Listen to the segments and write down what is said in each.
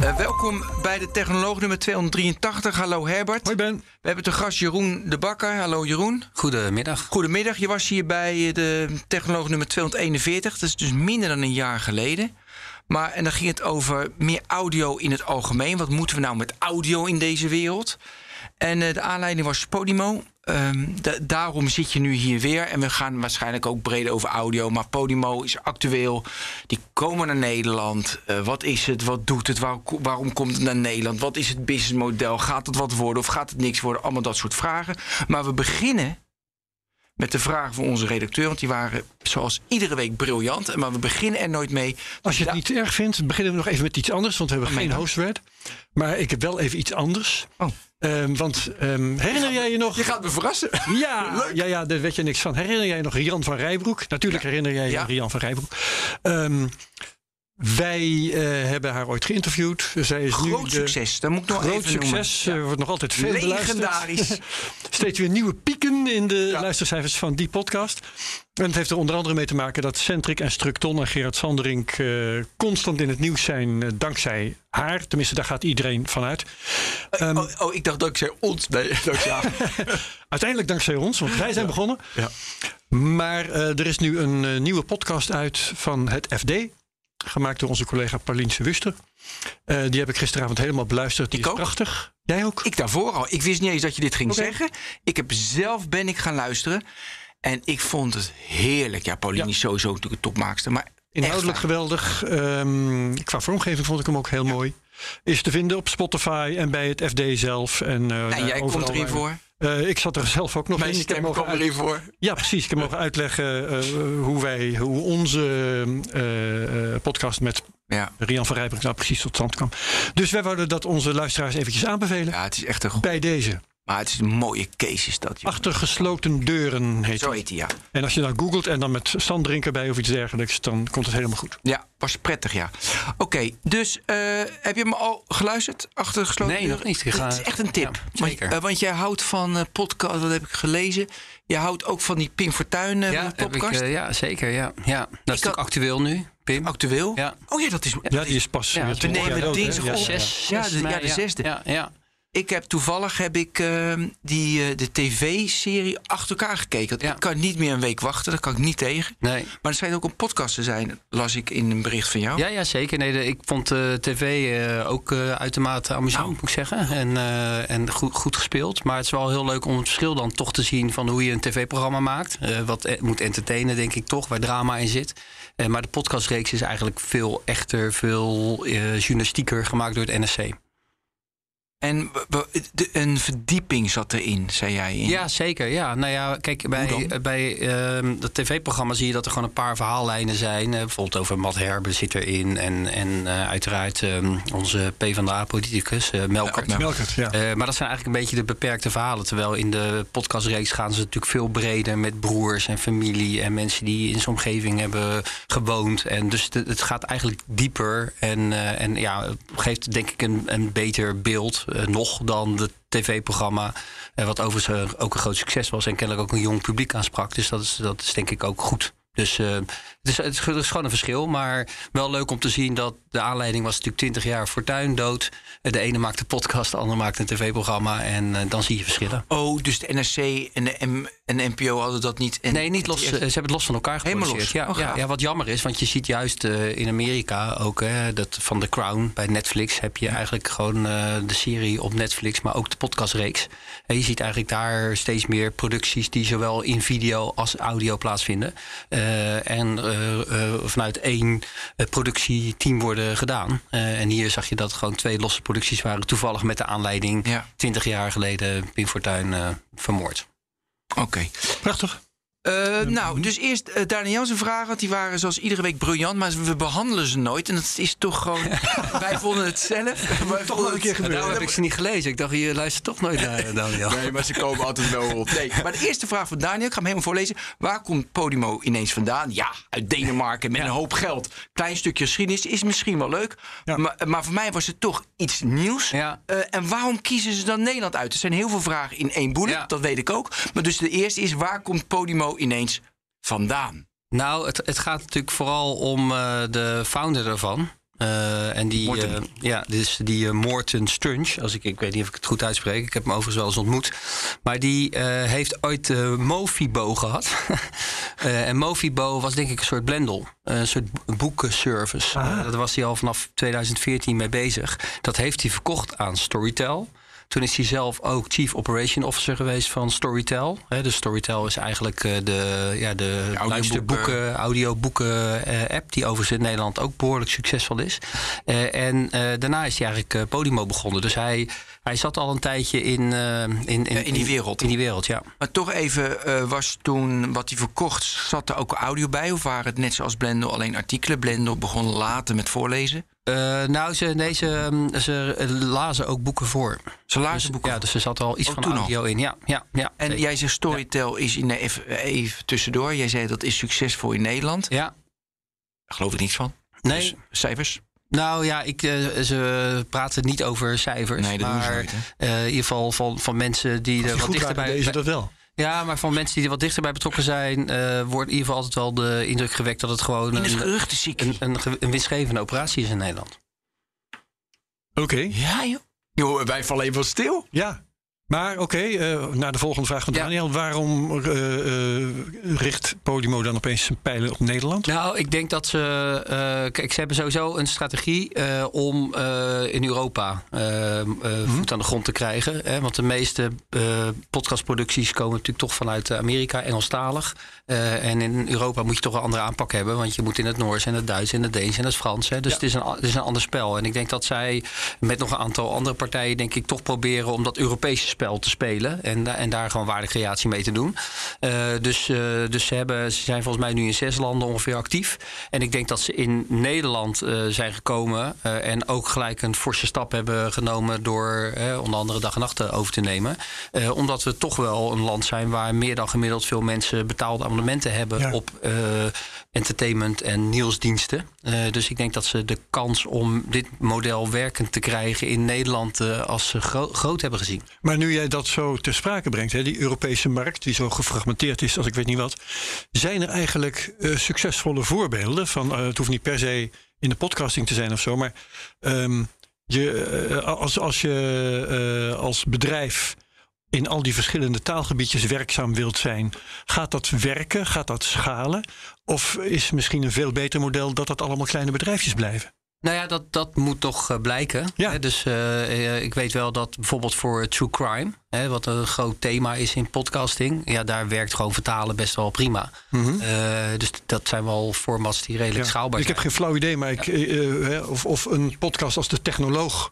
Uh, welkom bij de Technoloog nummer 283. Hallo Herbert. Hoi Ben. We hebben te gast Jeroen de Bakker. Hallo Jeroen. Goedemiddag. Goedemiddag. Je was hier bij de Technoloog nummer 241. Dat is dus minder dan een jaar geleden. Maar en dan ging het over meer audio in het algemeen. Wat moeten we nou met audio in deze wereld? En uh, de aanleiding was Podimo. Um, daarom zit je nu hier weer. En we gaan waarschijnlijk ook breder over audio. Maar Podimo is actueel. Die komen naar Nederland. Uh, wat is het? Wat doet het? Waar, waarom komt het naar Nederland? Wat is het businessmodel? Gaat het wat worden of gaat het niks worden? Allemaal dat soort vragen. Maar we beginnen met de vragen van onze redacteur. Want die waren zoals iedere week briljant. Maar we beginnen er nooit mee. Als je het niet erg vindt, beginnen we nog even met iets anders. Want we hebben geen hostword. Maar ik heb wel even iets anders. Oh. Um, want um, herinner jij je nog... Je gaat me verrassen. Ja, ja, ja, daar weet je niks van. Herinner jij nog Rian van Rijbroek? Natuurlijk ja. herinner jij je ja. Rian van Rijbroek. Um, wij uh, hebben haar ooit geïnterviewd. Zij is groot nu succes, dat moet ik nog groot even succes. Ja. Uh, wordt nog altijd veel Legendarisch. Steeds weer nieuwe pieken in de ja. luistercijfers van die podcast. En het heeft er onder andere mee te maken dat Centric en Structon en Gerard Sanderink uh, constant in het nieuws zijn dankzij haar. Tenminste, daar gaat iedereen vanuit. Um, oh, oh, ik dacht dankzij ons. Nee, dankzij. Uiteindelijk dankzij ons, want wij zijn ja. begonnen. Ja. Maar er is nu een nieuwe podcast uit van het FD gemaakt door onze collega Pauliense Wuster. Uh, die heb ik gisteravond helemaal beluisterd. Die ik is ook. prachtig. Jij ook? Ik daarvoor al. Ik wist niet eens dat je dit ging okay. zeggen. Ik heb zelf ben ik gaan luisteren. En ik vond het heerlijk. Ja, Pauline ja. is sowieso natuurlijk een topmaakster. Maar Inhoudelijk geweldig. Um, qua vormgeving vond ik hem ook heel ja. mooi. Is te vinden op Spotify en bij het FD zelf. En, uh, en jij komt erin voor? Uh, ik zat er zelf ook nog Mijn in. Ik heb mogen voor. Ja, precies. Ik heb mogen uitleggen uh, hoe wij, hoe onze uh, podcast met ja. Rian van Rijbroek nou precies tot stand kwam. Dus wij wouden dat onze luisteraars eventjes aanbevelen. Ja, het is echt een bij deze. Maar het is een mooie case is dat. Joh. Achter gesloten deuren heet Zo heet hij, ja. En als je dan googelt en dan met sanddrinken bij of iets dergelijks, dan komt het helemaal goed. Ja, was prettig, ja. Oké, okay, dus uh, heb je hem al geluisterd? Achter gesloten nee, deuren? nog niet. Het is echt een tip. Ja, zeker. Want, uh, want jij houdt van uh, podcast, dat heb ik gelezen. Je houdt ook van die Pim Fortuyn ja, podcast. Ik, ja, zeker. Ja. Ja. Dat ik is had... actueel nu. Pim. Actueel? Ja. Oh ja, dat is... Ja, die is pas... Ja, we nemen dinsdag ja, op. Zes, ja, zes de, mei, ja, de zesde. Ja, ja. Ik heb toevallig heb ik uh, die, uh, de tv-serie achter elkaar gekeken. Ja. Ik kan niet meer een week wachten, daar kan ik niet tegen. Nee. Maar er schijnt ook een podcast te zijn, las ik in een bericht van jou. Ja, ja zeker. Nee, de, ik vond uh, tv ook uitermate amusant, nou. moet ik zeggen. En, en goed, goed gespeeld. Maar het is wel heel leuk om het verschil dan toch te zien van hoe je een tv-programma maakt. wat moet entertainen, denk ik toch, waar drama in zit. maar de podcastreeks is eigenlijk veel echter, veel journalistieker gemaakt door het NSC. En de, een verdieping zat erin, zei jij. In. Ja, zeker. Ja. Nou ja, kijk, bij, bij uh, dat tv-programma zie je dat er gewoon een paar verhaallijnen zijn. Uh, bijvoorbeeld over Matt Herben zit erin. En, en uh, uiteraard um, onze PvdA-politicus, uh, Melkert. Ja, Melkert ja. maar dat zijn eigenlijk een beetje de beperkte verhalen. Terwijl in de podcastreeks gaan ze natuurlijk veel breder met broers en familie. En mensen die in zijn omgeving hebben gewoond. En dus het, het gaat eigenlijk dieper. En, en ja, geeft denk ik een, een beter beeld. Uh, nog dan het tv-programma. Uh, wat overigens uh, ook een groot succes was en kennelijk ook een jong publiek aansprak. Dus dat is, dat is denk ik ook goed. Dus het is, het, is, het, is, gewoon een verschil. Maar wel leuk om te zien dat de aanleiding was natuurlijk 20 jaar Fortuin dood. De ene maakt een podcast, de ander maakt een tv-programma. En dan zie je verschillen. Oh, dus de NRC en de, M en NPO hadden dat niet? En nee, niet los. Ze hebben het los van elkaar geproduceerd. Helemaal los. Ja, oh, ja, ja, wat jammer is, want je ziet juist uh, in Amerika ook hè, dat van The Crown bij Netflix heb je eigenlijk gewoon uh, de serie op Netflix, maar ook de podcastreeks. En je ziet eigenlijk daar steeds meer producties die zowel in video als audio plaatsvinden. Uh, en vanuit één productieteam worden gedaan. en hier zag je dat gewoon twee losse producties waren, toevallig met de aanleiding ja. 20 jaar geleden Pim Fortuyn vermoord. Oké. Okay. Prachtig. Uh, nou, dus eerst uh, Daniel zijn vragen, want die waren zoals iedere week briljant, maar we behandelen ze nooit. En dat is toch gewoon. wij vonden het zelf. Toch wel een keer gebeurd. Nou heb ik ze niet gelezen. Ik dacht, je luistert toch nooit naar Daniel. nee, maar ze komen altijd wel op. Nee, maar de eerste vraag van Daniel, ik ga hem helemaal voorlezen. Waar komt Podimo ineens vandaan? Ja, uit Denemarken met ja. een hoop geld. Klein stukje geschiedenis is misschien wel leuk. Ja. Maar, maar, voor mij was het toch iets nieuws. Ja. Uh, en waarom kiezen ze dan Nederland uit? Er zijn heel veel vragen in één bullet, dat weet ik ook. Maar dus de eerste is, waar komt Podimo ineens vandaan? Nou, het, het gaat natuurlijk vooral om uh, de founder ervan. Uh, en die, uh, ja, dus die uh, Morten Strunch, als ik, ik weet niet of ik het goed uitspreek. Ik heb hem overigens wel eens ontmoet. Maar die heeft ooit Mofibo gehad. en Mofibo was denk ik een soort blendel. Een soort boekenservice. Ah. daar was hij al vanaf 2014 mee bezig. Dat heeft hij verkocht aan Storytel. Toen is hij zelf ook Chief Operation Officer geweest van Storytel. He, dus Storytel is eigenlijk uh, de, ja, de, de luisterboeken, audioboeken uh, app... die overigens in Nederland ook behoorlijk succesvol is. Uh, en daarna is hij eigenlijk Podimo begonnen. Dus hij, hij zat al een tijdje in, in, in, ja, in, die wereld. In die wereld, ja. Maar toch even, was toen wat hij verkocht... zat er ook audio bij? Of waren het net zoals Blender alleen artikelen? Blender begon later met voorlezen? Uh, nou, ze, nee, ze, ze lazen ook boeken voor. Ze lazen dus, boeken Ja, dus er zat al iets Ook van toen audio al? in. Ja, ja, ja. En zeker. jij zegt Storytel is in, even, even tussendoor. Jij zei dat is succesvol in Nederland. Ja, Daar geloof ik niets van. nee. Dus cijfers? Nou ja, ik, uh, ze praten niet over cijfers. Nee, dat doen ze maar uh, in ieder geval van, van mensen die er wat dichterbij... lezen dat wel. Ja, maar van mensen die er wat dichterbij betrokken zijn... Uh, wordt in ieder geval altijd wel de indruk gewekt dat het gewoon een, een, een, een winstgevende operatie is in Nederland. Oké. Ja, joh. Joh, wij vallen even stil. Ja. Maar oké, eh, naar de volgende vraag van Ja. Daniel. Waarom eh, eh, richt Podimo dan opeens zijn pijlen op Nederland? Nou, ik denk dat ze. kijk, ze hebben sowieso een strategie om in Europa eh, voet aan de grond te krijgen. Hè, want de meeste podcastproducties komen natuurlijk toch vanuit Amerika, Engelstalig. Eh, en in Europa moet je toch een andere aanpak hebben. Want je moet in het Noors en het Duits en het Deens en het Frans. Hè, dus Ja. het, is een, het is een ander spel. En ik denk dat zij met nog een aantal andere partijen, denk ik, toch proberen om dat Europese spel te spelen. En, da- en daar gewoon waardecreatie mee te doen. Eh, dus, eh, dus ze, hebben, ze zijn volgens mij nu in zes landen ongeveer actief. En ik denk dat ze in Nederland eh, zijn gekomen. eh, en ook gelijk een forse stap hebben genomen door eh, onder andere dag en nacht eh, over te nemen. Eh, omdat we toch wel een land zijn waar meer dan gemiddeld veel mensen betaalde abonnementen hebben Ja. op eh, entertainment en nieuwsdiensten. Eh, dus ik denk dat ze de kans om dit model werkend te krijgen in Nederland eh, als ze gro- groot hebben gezien. Maar nu jij dat zo ter sprake brengt, hè, die Europese markt die zo gefragmenteerd is als ik weet niet wat. Zijn er eigenlijk succesvolle voorbeelden van, het hoeft niet per se in de podcasting te zijn of zo, maar ehm, je, als, als je als bedrijf in al die verschillende taalgebiedjes werkzaam wilt zijn, gaat dat werken? Gaat dat schalen? Of is misschien een veel beter model dat dat allemaal kleine bedrijfjes blijven? Nou ja, dat, dat moet toch eh, blijken. Ja. Dus eh, eh, ik weet wel dat bijvoorbeeld voor true crime, hè, wat een groot thema is in podcasting, ja, daar werkt gewoon vertalen best wel prima. Eh, dus dat zijn wel formats die redelijk Ja. schaalbaar Ik heb zijn. geen flauw idee, maar ik, of, of een podcast als De Technoloog.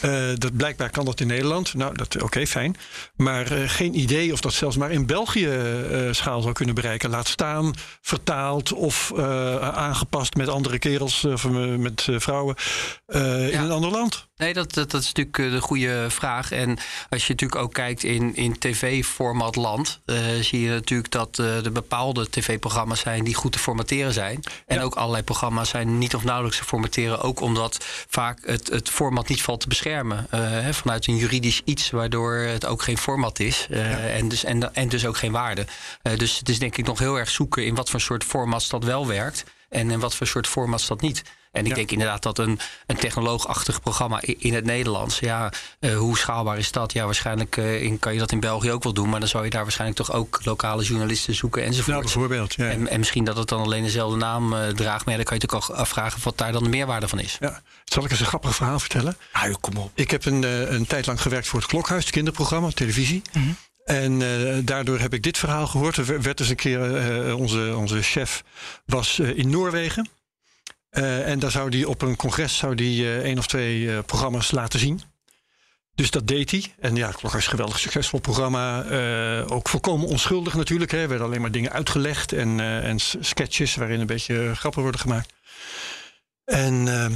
Eh, dat blijkbaar kan dat in Nederland. Nou, dat oké, fijn. Maar eh, geen idee of dat zelfs maar in België eh, schaal zou kunnen bereiken. Laat staan, vertaald of aangepast met andere kerels of met vrouwen in een ander land. Nee, dat, dat, dat is natuurlijk de goede vraag. En als je natuurlijk ook kijkt in, in tv-format land, zie je natuurlijk dat er bepaalde tv-programma's zijn die goed te formateren zijn. En Ja. ook allerlei programma's zijn niet of nauwelijks te formateren. Ook omdat vaak het, het format niet valt te beschermen. eh, vanuit een juridisch iets, waardoor het ook geen format is. eh, en, dus, en, en dus ook geen waarde. Eh, dus het is denk ik nog heel erg zoeken in wat voor soort formats dat wel werkt. En in wat voor soort formats dat niet. En ik Ja. denk inderdaad dat een, een technoloogachtig programma in het Nederlands, ja, eh, hoe schaalbaar is dat? Ja, waarschijnlijk eh, in, kan je dat in België ook wel doen, maar dan zou je daar waarschijnlijk toch ook lokale journalisten zoeken Nou, enzovoort. bijvoorbeeld. Ja. en, en misschien dat het dan alleen dezelfde naam eh, draagt, maar ja, dan kan je natuurlijk ook afvragen wat daar dan de meerwaarde van is. Ja. Zal ik eens een grappig verhaal vertellen? Ah, kom op. Ik heb een, eh, een tijd lang gewerkt voor het Klokhuis, het kinderprogramma, televisie. En eh, daardoor heb ik dit verhaal gehoord. Er werd dus een keer, eh, onze, onze chef was eh, in Noorwegen. Eh, en daar zou hij op een congres zou die, eh, één of twee eh, programma's laten zien. Dus dat deed hij. En ja, Klokhuis is een geweldig succesvol programma. Ook volkomen onschuldig natuurlijk. Er werden alleen maar dingen uitgelegd en, en sketches waarin een beetje grappen worden gemaakt. En eh,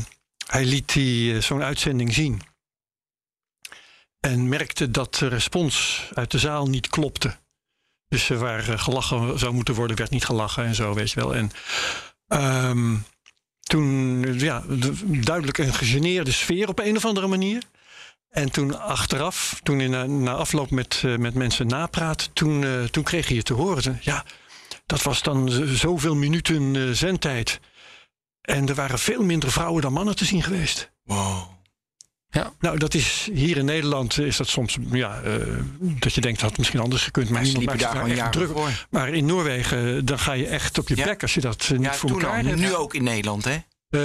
hij liet die, zo'n uitzending zien. En merkte dat de respons uit de zaal niet klopte. Dus waar gelachen zou moeten worden, werd niet gelachen en zo, weet je wel. En ehm, toen, eh, ja, de- duidelijk een gegeneerde sfeer op een of andere manier. En toen achteraf, toen in, na, na afloop met, eh, met mensen napraat, toen, eh, toen kreeg je te horen. Ja, dat was dan zoveel minuten eh, zendtijd. En er waren veel minder vrouwen dan mannen te zien geweest. Wow. Ja. Nou, dat is hier in Nederland is dat soms ja, uh, dat je denkt dat had misschien anders gekund, maar niemand maakt daar gewoon echt jaren druk. voor. Maar in Noorwegen, dan ga je echt op je Ja. plek als je dat eh, niet Ja, voor toen elkaar hebt. Nu ook in Nederland, hè? Eh,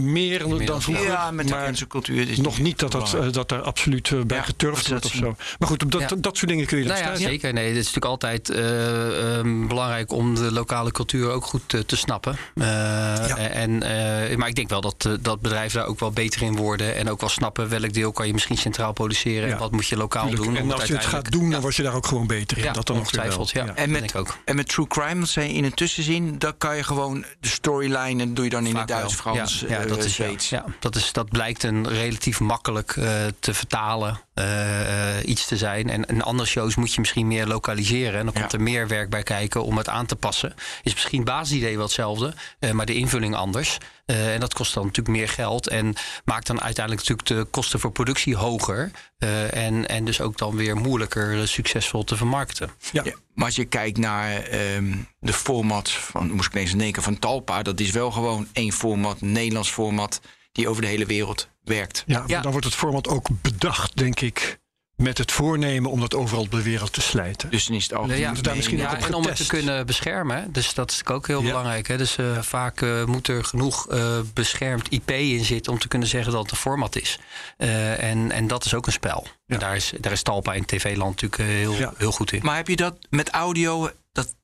meer dan vroeger. Ja, met de maar cultuur. is nog niet dat, dat, eh, dat daar absoluut eh, bij Ja, geturfd wordt of zo. Maar goed, op dat, Ja. dat soort dingen kun je dat Nou ja, zeker. Nee, het is natuurlijk altijd eh, ehm, belangrijk om de lokale cultuur ook goed te snappen. Eh, en, eh, maar ik denk wel dat, dat bedrijven daar ook wel beter in worden. En ook wel snappen welk deel kan je misschien centraal produceren. Ja. En wat moet je lokaal Tuurlijk. doen. En als je het gaat doen, dan word je daar ook gewoon beter in. Ja, dat dan nog wel. Ja, En met- ook. En met True Crime, dat zei je in een tussenzin, dan kan je gewoon de storyline en doe je dan in het Duits. Frans, ja, ja, eh, dat is, ja, Zweeds. ja, dat, is, dat blijkt een relatief makkelijk eh, te vertalen eh, eh, iets te zijn. En, en andere shows moet je misschien meer lokaliseren. En dan Ja. komt er meer werk bij kijken om het aan te passen. Is misschien het basisidee wel hetzelfde, eh, maar de invulling anders. Eh, en dat kost dan natuurlijk meer geld. En maakt dan uiteindelijk natuurlijk de kosten voor productie hoger. Eh, en, en dus ook dan weer moeilijker succesvol te vermarkten. Ja. Ja, maar als je kijkt naar ehm, de format van, moest ik ineens denken, van Talpa, dat is wel gewoon één format, Nederlands format, die over de hele wereld werkt. Ja, dan wordt het format ook bedacht, denk ik, met het voornemen om dat overal op de wereld te slijten. Dus dan is het. Ja, daar misschien ja, ook op en om het te kunnen beschermen. Dus dat is natuurlijk ook heel Ja. belangrijk. Hè. Dus eh, vaak eh, moet er genoeg eh, beschermd IP in zitten om te kunnen zeggen dat het een format is. Eh, en, en dat is ook een spel. Ja. En daar is, daar is Talpa in TV-land natuurlijk heel, Ja. heel goed in. Maar heb je dat met audio? Dat,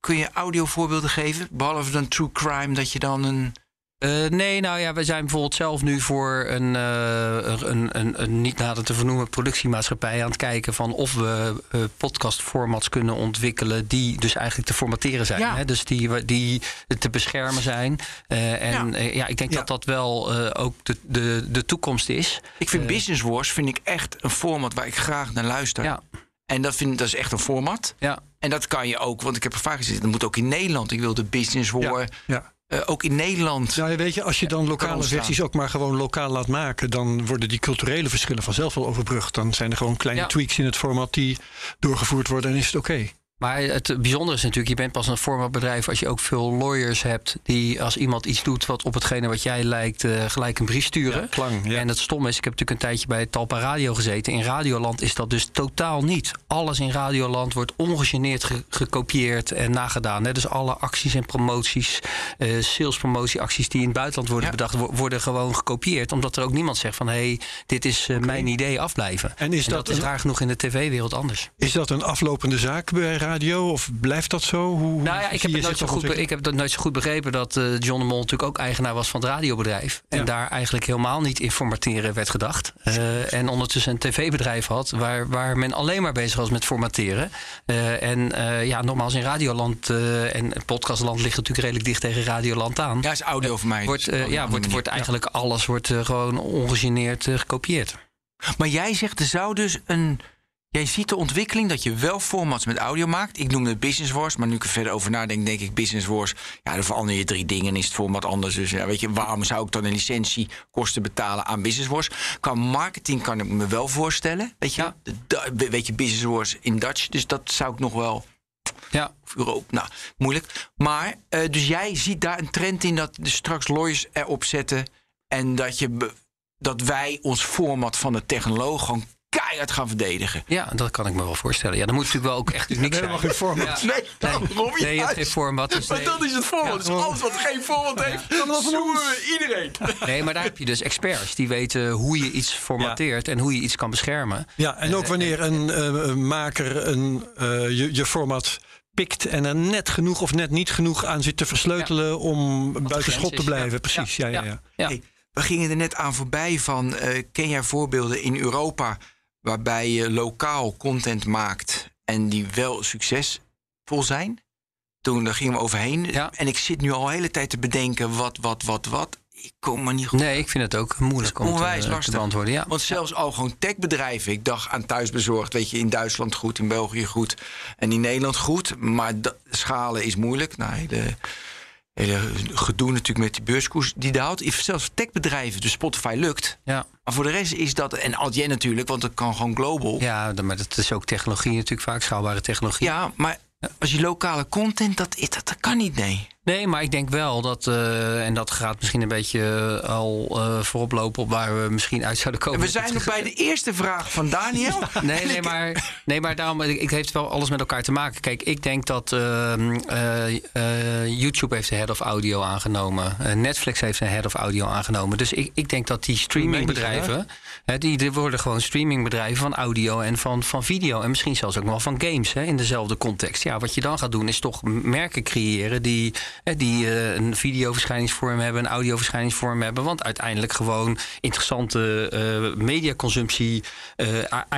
kun je audiovoorbeelden geven? Behalve dan True Crime, dat je dan een. Eh, nee, nou ja, we zijn bijvoorbeeld zelf nu voor een, eh, een, een, een niet nader te vernoemen productiemaatschappij aan het kijken van of we eh, podcastformats kunnen ontwikkelen die dus eigenlijk te formateren zijn. Ja. Hè? Dus die, we- die te beschermen zijn. Eh, en Ja. ik denk Ja. dat dat wel eh, ook de, de, de toekomst is. Ik vind. Business Wars vind ik echt een format waar ik graag naar luister. Ja, En dat, vind, dat is echt een format. ja. En dat kan je ook, want ik heb er vaak gezeten, dat moet ook in Nederland. Ik wil de Business War Ja, eh, ook in Nederland. Nou, weet je, als je dan lokale versies ook maar gewoon lokaal laat maken, dan worden die culturele verschillen vanzelf wel overbrugd. Dan zijn er gewoon kleine Ja. tweaks in het format die doorgevoerd worden en is het oké. Maar het bijzondere is natuurlijk, je bent pas een formatbedrijf als je ook veel lawyers hebt die als iemand iets doet wat op hetgene wat jij lijkt, eh, gelijk een brief sturen. klang. Ja. En het stomme is, ik heb natuurlijk een tijdje bij Talpa Radio gezeten. In Radioland is dat dus totaal niet. Alles in Radioland wordt ongegeneerd ge- gekopieerd en nagedaan. Hè. Dus alle acties en promoties, eh salespromotieacties die in het buitenland worden Ja. bedacht, wo- worden gewoon gekopieerd. Omdat er ook niemand zegt van, hé, hey, dit is eh, mijn idee afblijven. En is En dat dat is raar genoeg in de tv-wereld anders. Is dat een aflopende zaak bij radio of blijft dat zo? Hoe, Nou ja, ik heb, het nooit zo dat goed, ik heb dat nooit zo goed begrepen dat eh, John de Mol natuurlijk ook eigenaar was van het radiobedrijf. En Ja. daar eigenlijk helemaal niet in formateren werd gedacht. Eh, en ondertussen een tv-bedrijf had waar, waar men alleen maar bezig was met formateren. Eh, en eh, ja, nogmaals, in Radioland eh, en podcastland ligt natuurlijk redelijk dicht tegen Radioland aan. Ja, is audio voor mij. Wordt, dus ja, wordt, wordt eigenlijk alles wordt, gewoon ongegeneerd gekopieerd. Maar jij zegt er zou dus een. Jij ziet de ontwikkeling dat je wel formats met audio maakt. Ik noemde het Business Wars, maar nu ik er verder over nadenk, denk ik Business Wars. Ja, dan verander je drie dingen en is het format anders. Dus ja, weet je, waarom zou ik dan een licentiekosten betalen aan Business Wars? Qua marketing kan ik me wel voorstellen. Weet je, Ja. de, weet je Business Wars in Dutch. Dus dat zou ik nog wel. Ja, Of Europa, nou, moeilijk. Maar, eh, dus jij ziet daar een trend in dat er straks lawyers erop zetten. En dat, je, dat wij ons format van de technoloog gewoon keihard gaan verdedigen. ja, dat kan ik me wel voorstellen. Ja, dan moet natuurlijk wel ook echt uniek zijn. helemaal geen format. Ja. Nee, Nee, waarom nee, je hebt geen format. Dus Maar nee. dat is het format. Dus alles wat geen format heeft, dan zoeken we iedereen. Nee, maar daar heb je dus experts die weten hoe je iets formateert en hoe je iets kan beschermen. Ja, en ook wanneer een eh, maker een, eh, je, je format pikt en er net genoeg of net niet genoeg aan zit te versleutelen om buiten schot te blijven. ja. Precies, ja, ja, ja. Ja. Hey, we gingen er net aan voorbij van, eh, ken jij voorbeelden in Europa waarbij je lokaal content maakt en die wel succesvol zijn? Toen daar gingen we overheen. Ja. En ik zit nu al de hele tijd te bedenken wat, wat, wat, wat. Ik kom maar niet goed. Nee, ik vind het ook moeilijk om onwijs te, te lastig. beantwoorden. Ja. Want zelfs al gewoon techbedrijven. Ik dacht aan thuisbezorgd. Weet je, in Duitsland goed, in België goed. En in Nederland goed. Maar schalen is moeilijk. Nou, hele, hele gedoe natuurlijk met die beurskoers die daalt. Zelfs techbedrijven, dus Spotify lukt. Ja. Maar voor de rest is dat... En Adyen natuurlijk, want dat kan gewoon global. Ja, ja, maar dat is ook technologie natuurlijk vaak, schaalbare technologie. maar als je lokale content... Dat, is- dat, dat kan niet, nee. Nee, maar ik denk wel dat, uh, en dat gaat misschien een beetje uh, al uh, voorop lopen op waar we misschien uit zouden komen. En we zijn nog bij de eerste vraag van Daniel. nee, nee, maar, nee, maar daarom, ik, heeft wel alles met elkaar te maken. Kijk, ik denk dat ehm, YouTube heeft de head of audio aangenomen. Netflix heeft een head of audio aangenomen. Dus ik, ik denk dat die streamingbedrijven, hè, die, die worden gewoon streamingbedrijven van audio en van, van video. En misschien zelfs ook nog van games hè, in dezelfde context. Ja, wat je dan gaat doen is toch merken creëren die die uh, een videoverschijningsvorm hebben, een audioverschijningsvorm hebben. Want uiteindelijk gewoon interessante uh, mediaconsumptie uh,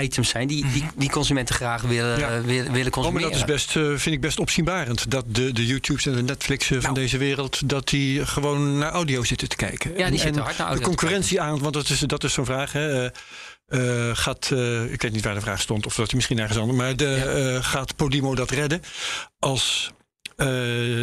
items zijn die, die, die, consumenten graag willen, ja. willen, willen consumeren. Oh, maar dat is best, vind ik best opzienbarend. Dat de, de YouTubes en de Netflixen van nou. deze wereld, dat die gewoon naar audio zitten te kijken. Ja, die zitten hard naar audio. De concurrentie aan, want dat is, dat is zo'n vraag. Hè. Uh, gaat, uh, ik weet niet waar de vraag stond, of dat hij misschien nergens anders, maar de, ja. uh, gaat Podimo dat redden als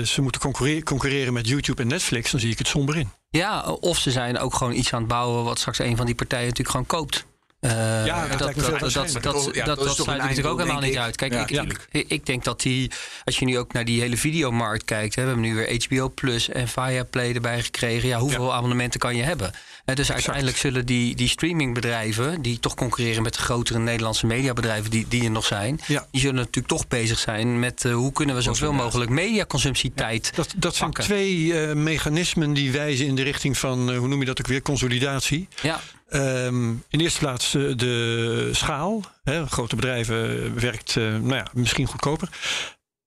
ze moeten concurreren, concurreren met YouTube en Netflix, dan zie ik het somber in. Ja, of ze zijn ook gewoon iets aan het bouwen wat straks een van die partijen natuurlijk gewoon koopt. Uh, ja, dat, dat, dat, dat, dat, dat, ja, dat, dat sluit natuurlijk ook helemaal niet uit. Kijk, ja, ik, ik, ik, denk dat die, als je nu ook naar die hele videomarkt kijkt, hè, we hebben nu weer HBO Plus en Viaplay erbij gekregen. Ja, hoeveel ja. abonnementen kan je hebben? Dus uiteindelijk zullen die, die streamingbedrijven, die toch concurreren met de grotere Nederlandse mediabedrijven die, die er nog zijn, ja. die zullen natuurlijk toch bezig zijn met uh, hoe kunnen we zoveel mogelijk mediaconsumptietijd. dat, dat zijn twee mechanismen die wijzen in de richting van, hoe noem je dat ook weer, consolidatie. Ja. Um, in de eerste plaats de schaal. Hè, grote bedrijven werkt nou ja, misschien goedkoper.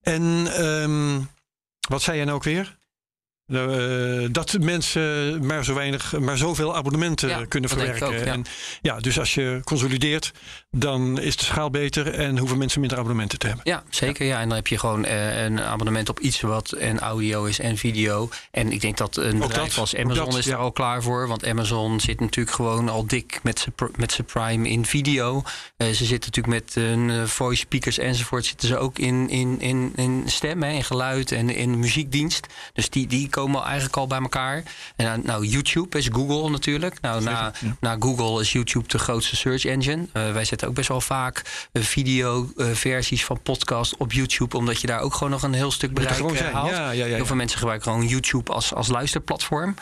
En um, wat zei jij nou ook weer? Uh, dat mensen maar zo weinig, maar zoveel abonnementen ja, kunnen verwerken. Ook, ja. En ja, dus als je consolideert, dan is de schaal beter en hoeven mensen minder abonnementen te hebben. Ja, zeker. Ja. En dan heb je gewoon uh, een abonnement op iets wat en audio is en video. En ik denk dat een bedrijf dat, als Amazon dat, is daar al klaar voor. Want Amazon zit natuurlijk gewoon al dik met zijn prime in video. Uh, ze zitten natuurlijk met hun voice speakers enzovoort. Zitten ze ook in, in, in, in stem, hè, in geluid en in muziekdienst. Dus die, die komen eigenlijk al bij elkaar. En nou, YouTube is Google natuurlijk. Nou, na, ja. na Google is YouTube de grootste search engine. Uh, wij zetten ook best wel vaak uh, video-versies van podcast op YouTube, omdat je daar ook gewoon nog een heel stuk bereik haalt. Ja, ja, heel veel mensen gebruiken gewoon YouTube als, als luisterplatform.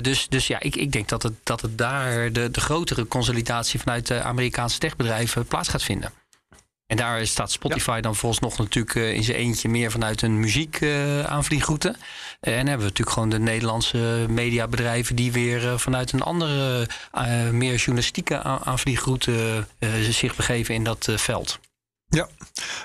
dus, dus ja, ik, ik denk dat het, dat het daar de, de grotere consolidatie vanuit de Amerikaanse techbedrijven plaats gaat vinden. En daar staat Spotify ja. dan volgens nog natuurlijk uh, in zijn eentje meer vanuit een muziek uh, aanvliegroute. Uh, en hebben we natuurlijk gewoon de Nederlandse mediabedrijven die weer vanuit een andere, meer journalistieke aanvliegroute zich begeven in dat veld. Ja.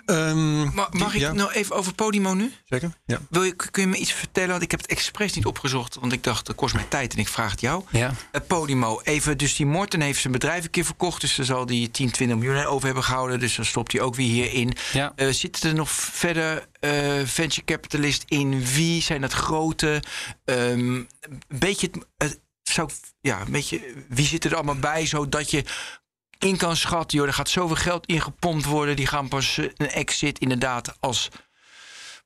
Um, mag, ik ja. nou even over Podimo nu? Zeker. Ja. Wil je, kun je me iets vertellen? Want ik heb het expres niet opgezocht, want ik dacht, dat kost mij tijd en ik vraag het jou. Ja. Uh, Podimo, even, dus die Morten heeft zijn bedrijf een keer verkocht, dus daar zal die 10, 20 miljoen over hebben gehouden, dus dan stopt hij ook weer hierin. Ja. Uh, zitten er nog verder uh, venture capitalist in? Wie zijn dat grote? Um, een beetje, zou, ja, een beetje, wie zit er allemaal bij, zodat je in kan schatten. Joh, er gaat zoveel geld ingepompt worden. Die gaan pas een exit inderdaad als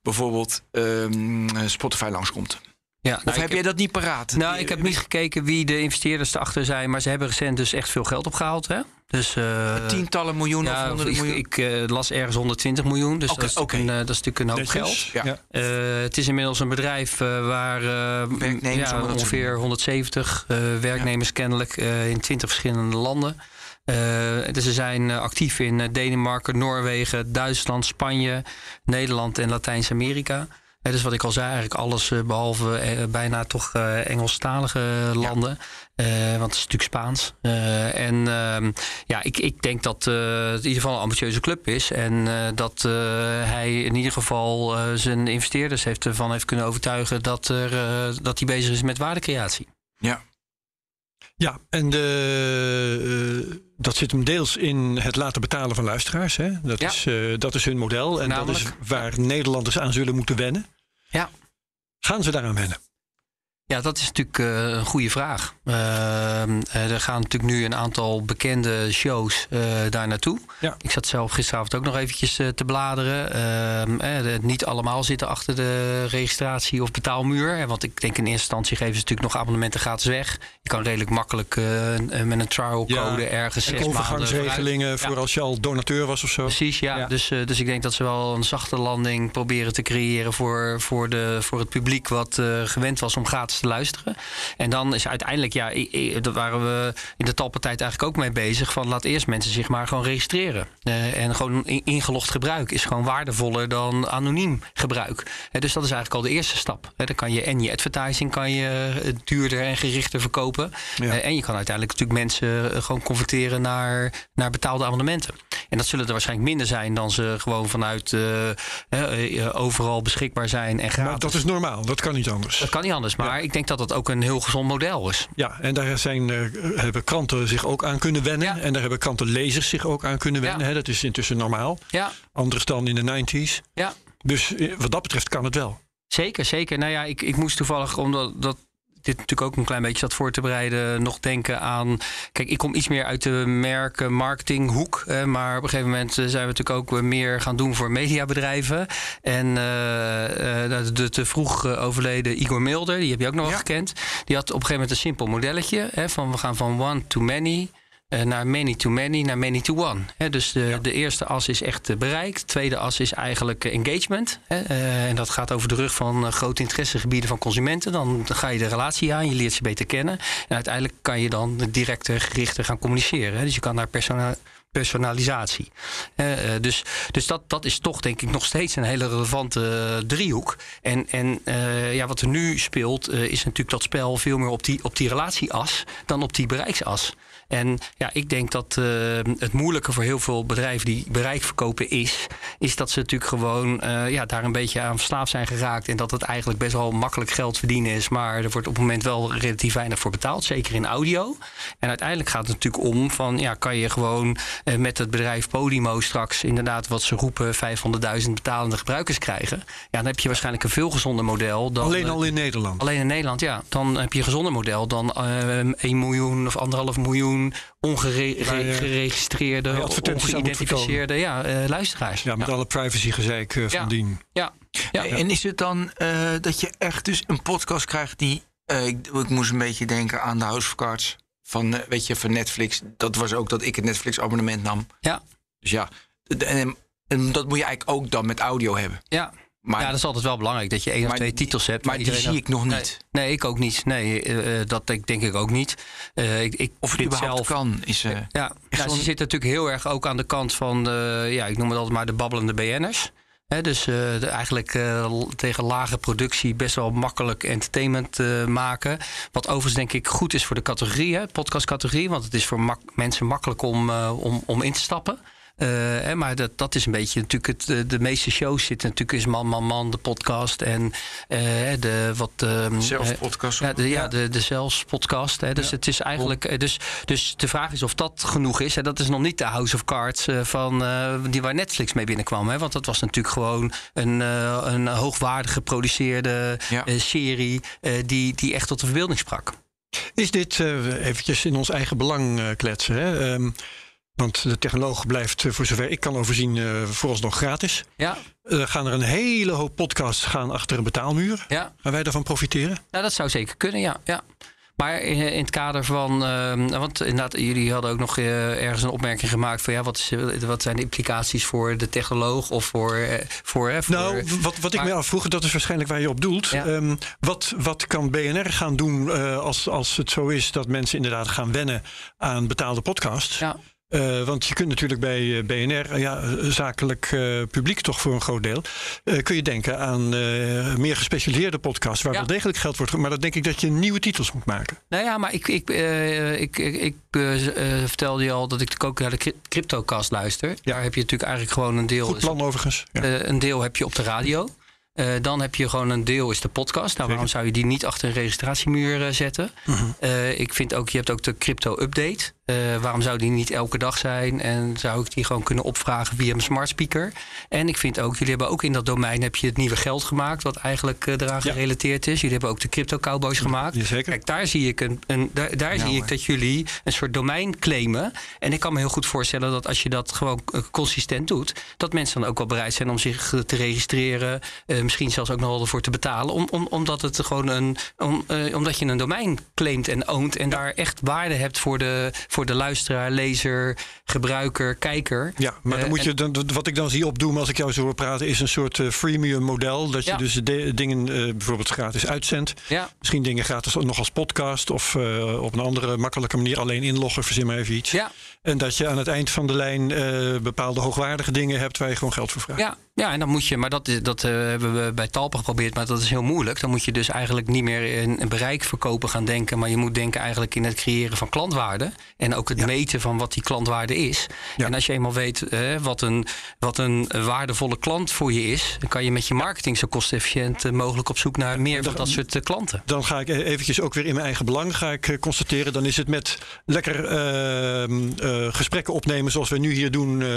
bijvoorbeeld um, Spotify langskomt. Ja, of nou, heb jij dat niet paraat? Nou, ik heb niet gekeken wie de investeerders erachter zijn. Maar ze hebben recent dus echt veel geld opgehaald. Hè? Dus, uh, Tientallen miljoenen ja, of honderden ik, miljoen? Ik uh, las ergens 120 miljoen. Dus okay, dat, is okay. een, uh, dat is natuurlijk een hoop geld. Ja. Het is inmiddels een bedrijf waar werknemers, ja, ongeveer 170 werknemers kennelijk in 20 verschillende landen. Uh, dus ze zijn actief in Denemarken, Noorwegen, Duitsland, Spanje, Nederland en Latijns-Amerika. Uh, dus wat ik al zei, eigenlijk alles behalve bijna toch Engelstalige landen. Ja. want het is natuurlijk Spaans. en ehm, ja, ik, ik denk dat het in ieder geval een ambitieuze club is. En dat hij in ieder geval zijn investeerders heeft, ervan heeft kunnen overtuigen dat, er, dat hij bezig is met waardecreatie. Ja. Ja, en de, uh, dat zit hem deels in het laten betalen van luisteraars. Hè? Dat, ja. is, uh, dat is hun model en Namelijk, dat is waar Nederlanders aan zullen moeten wennen. Ja. Gaan ze daaraan wennen? Ja, dat is natuurlijk uh, een goede vraag. Uh, er gaan natuurlijk nu een aantal bekende shows uh, daar naartoe. Ja. Ik zat zelf gisteravond ook nog eventjes te bladeren. Ehm, niet allemaal zitten achter de registratie of betaalmuur. Want ik denk in eerste instantie geven ze natuurlijk nog abonnementen gratis weg. Je kan redelijk makkelijk met een trial code ja. ergens en overgangsregelingen voor als je al donateur was of zo. Precies, ja. ja. Dus, dus ik denk dat ze wel een zachte landing proberen te creëren voor, voor, de, voor het publiek wat gewend was om gratis te luisteren. En dan is uiteindelijk, ja, daar waren we in de talpartij eigenlijk ook mee bezig. Van laat eerst mensen zich maar gewoon registreren. Uh, en gewoon ingelogd gebruik is gewoon waardevoller dan anoniem gebruik. Uh, dus dat is eigenlijk al de eerste stap. Dan kan je en je advertising kan je duurder en gerichter verkopen. en je kan uiteindelijk natuurlijk mensen gewoon converteren naar, naar betaalde abonnementen. En dat zullen er waarschijnlijk minder zijn dan ze gewoon vanuit overal beschikbaar zijn en gratis. Maar dat is normaal, dat kan niet anders. Dat kan niet anders, maar ik denk dat dat ook een heel gezond model is. Ja, en daar zijn, uh, hebben kranten zich ook aan kunnen wennen. En daar hebben krantenlezers zich ook aan kunnen wennen. Hè? Dat is intussen normaal. Ja. Anders dan in de 90s. Ja. Dus eh, wat dat betreft kan het wel. Zeker, zeker. Nou ja, ik, ik moest toevallig, omdat dat dit natuurlijk ook een klein beetje zat voor te bereiden, nog denken aan. Kijk, ik kom iets meer uit de merken marketinghoek. Eh, maar op een gegeven moment zijn we natuurlijk ook meer gaan doen voor mediabedrijven. En uh, de te vroeg overleden Igor Milder, die heb je ook nog wel gekend. Die had op een gegeven moment een simpel modelletje. Hè, van we gaan van one to many. Uh, naar many to many, naar many to one. dus de, de eerste as is echt bereik. De tweede as is eigenlijk engagement. Uh, en dat gaat over de rug van grote interessegebieden van consumenten. Dan ga je de relatie aan, je leert ze beter kennen. En uiteindelijk kan je dan directer, gerichter gaan communiceren. Dus je kan naar persona personalisatie. dus dus dat, dat is toch denk ik nog steeds een hele relevante driehoek. En, en ja, wat er nu speelt, is natuurlijk dat spel veel meer op die, op die relatieas dan op die bereiksas. En ja, ik denk dat uh, het moeilijke voor heel veel bedrijven die bereik verkopen is, is dat ze natuurlijk gewoon uh, ja, daar een beetje aan verslaafd zijn geraakt. En dat het eigenlijk best wel makkelijk geld verdienen is. Maar er wordt op het moment wel relatief weinig voor betaald, zeker in audio. En uiteindelijk gaat het natuurlijk om van ja, kan je gewoon uh, met het bedrijf Podimo straks inderdaad wat ze roepen 500.000 betalende gebruikers krijgen. Ja, dan heb je waarschijnlijk een veel gezonder model dan. Alleen al in Nederland. Alleen in Nederland, ja. Dan heb je een gezonder model dan 1 miljoen of anderhalf miljoen ongeregistreerde, of ongeïdentificeerde ja, uh, luisteraars. Ja, met alle privacygezeik uh, van dien. Ja. Ja. En is het dan uh, dat je echt dus een podcast krijgt die... Ik, ik, moest een beetje denken aan de House of Cards van, weet je, van Netflix. Dat was ook dat ik het Netflix-abonnement nam. Ja. Dus ja, en, en dat moet je eigenlijk ook dan met audio hebben. Ja, maar, ja, dat is altijd wel belangrijk dat je één of twee titels hebt. Maar die zie ik nog niet. Nee, ik ook niet. Nee, uh, dat denk, denk ik ook niet. Uh, ik, ik of het überhaupt zelf, kan. Is, uh, ja, ja ze zit natuurlijk heel erg ook aan de kant van, de, ja, ik noem het altijd maar de babbelende BN'ers. dus eigenlijk tegen lage productie best wel makkelijk entertainment maken. Wat overigens denk ik goed is voor de categorie, podcastcategorie. Want het is voor mak mensen makkelijk om, om, om in te stappen. Uh, maar dat, dat is een beetje natuurlijk het, de meeste shows zitten natuurlijk is man man man de podcast en uh, de wat um, zelfpodcast ja de, ja de de zelfpodcast hè. dus ja. het is eigenlijk dus dus de vraag is of dat genoeg is en dat is nog niet de House of Cards uh, van die waar Netflix mee binnenkwam hè want dat was natuurlijk gewoon een een hoogwaardig geproduceerde ja. serie die die echt tot de verbeelding sprak is dit eventjes in ons eigen belang kletsen hè um, want de technoloog blijft, eh, voor zover ik kan overzien, uh, vooralsnog gratis. Ja. Uh, gaan er een hele hoop podcasts gaan achter een betaalmuur. Ja. Gaan wij daarvan profiteren? Nou, dat zou zeker kunnen, ja. ja. Maar in, in het kader van. Uh, want inderdaad, jullie hadden ook nog ergens een opmerking gemaakt van ja, wat, is, wat zijn de implicaties voor de technoloog of voor. Voor, voor nou, wat, wat ik me afvroeg, dat is waarschijnlijk waar je op doelt. Ja. Um, wat, wat kan BNR gaan doen als, als het zo is dat mensen inderdaad gaan wennen aan betaalde podcasts? Ja. Uh, want je kunt natuurlijk bij eh, BNR, ja, zakelijk uh, publiek toch voor een groot deel, uh, kun je denken aan meer gespecialiseerde podcasts waar ja. wel degelijk geld wordt. Maar dan denk ik dat je nieuwe titels moet maken. Nou ja, maar ik, ik, ik, ik, ik vertelde je al dat ik ook naar de CryptoCast luister. Ja. Daar heb je natuurlijk eigenlijk gewoon een deel. Goed plan overigens. Ja. een deel heb je op de radio. Uh, dan heb je gewoon een deel is de podcast. Nou, waarom zou je die niet achter een registratiemuur uh, zetten? Uh, ik vind ook, je hebt ook de crypto update. waarom zou die niet elke dag zijn? En zou ik die gewoon kunnen opvragen via mijn smart speaker? En ik vind ook, jullie hebben ook in dat domein heb je het nieuwe geld gemaakt, wat eigenlijk eraan ja. gerelateerd is. Jullie hebben ook de crypto cowboys gemaakt. Kijk, daar zie ik een, een daar, daar zie ik dat jullie een soort domein claimen. En ik kan me heel goed voorstellen dat als je dat gewoon consistent doet, dat mensen dan ook wel bereid zijn om zich te registreren. Uh, misschien zelfs ook nog wel ervoor te betalen. Om, om, omdat, het gewoon een, om, uh, omdat je een domein claimt en oont. En daar echt waarde hebt voor de, voor de luisteraar, lezer, gebruiker, kijker. Ja, maar dan uh, moet je, dan, wat ik dan zie opdoen als ik jou zo hoor praten, is een soort freemium model. Dat je Ja. dus de, dingen bijvoorbeeld gratis uitzendt. Ja. Misschien dingen gratis nog als podcast of op een andere makkelijke manier alleen inloggen, verzin maar even iets. Ja. En dat je aan het eind van de lijn bepaalde hoogwaardige dingen hebt waar je gewoon geld voor vraagt. Ja, ja, en dan moet je, maar dat, dat uh, hebben we bij Talpa geprobeerd, maar dat is heel moeilijk. Dan moet je dus eigenlijk niet meer in een bereik verkopen gaan denken, maar je moet denken eigenlijk in het creëren van klantwaarde. En ook het Ja. meten van wat die klantwaarde is. Ja. En als je eenmaal weet eh, wat, een, wat een waardevolle klant voor je is, dan kan je met je marketing zo kostenefficiënt eh, mogelijk op zoek naar meer van dat soort eh, klanten. Dan ga ik e- eventjes ook weer in mijn eigen belang ga ik, eh, constateren. Dan is het met lekker eh, gesprekken opnemen zoals we nu hier doen, eh,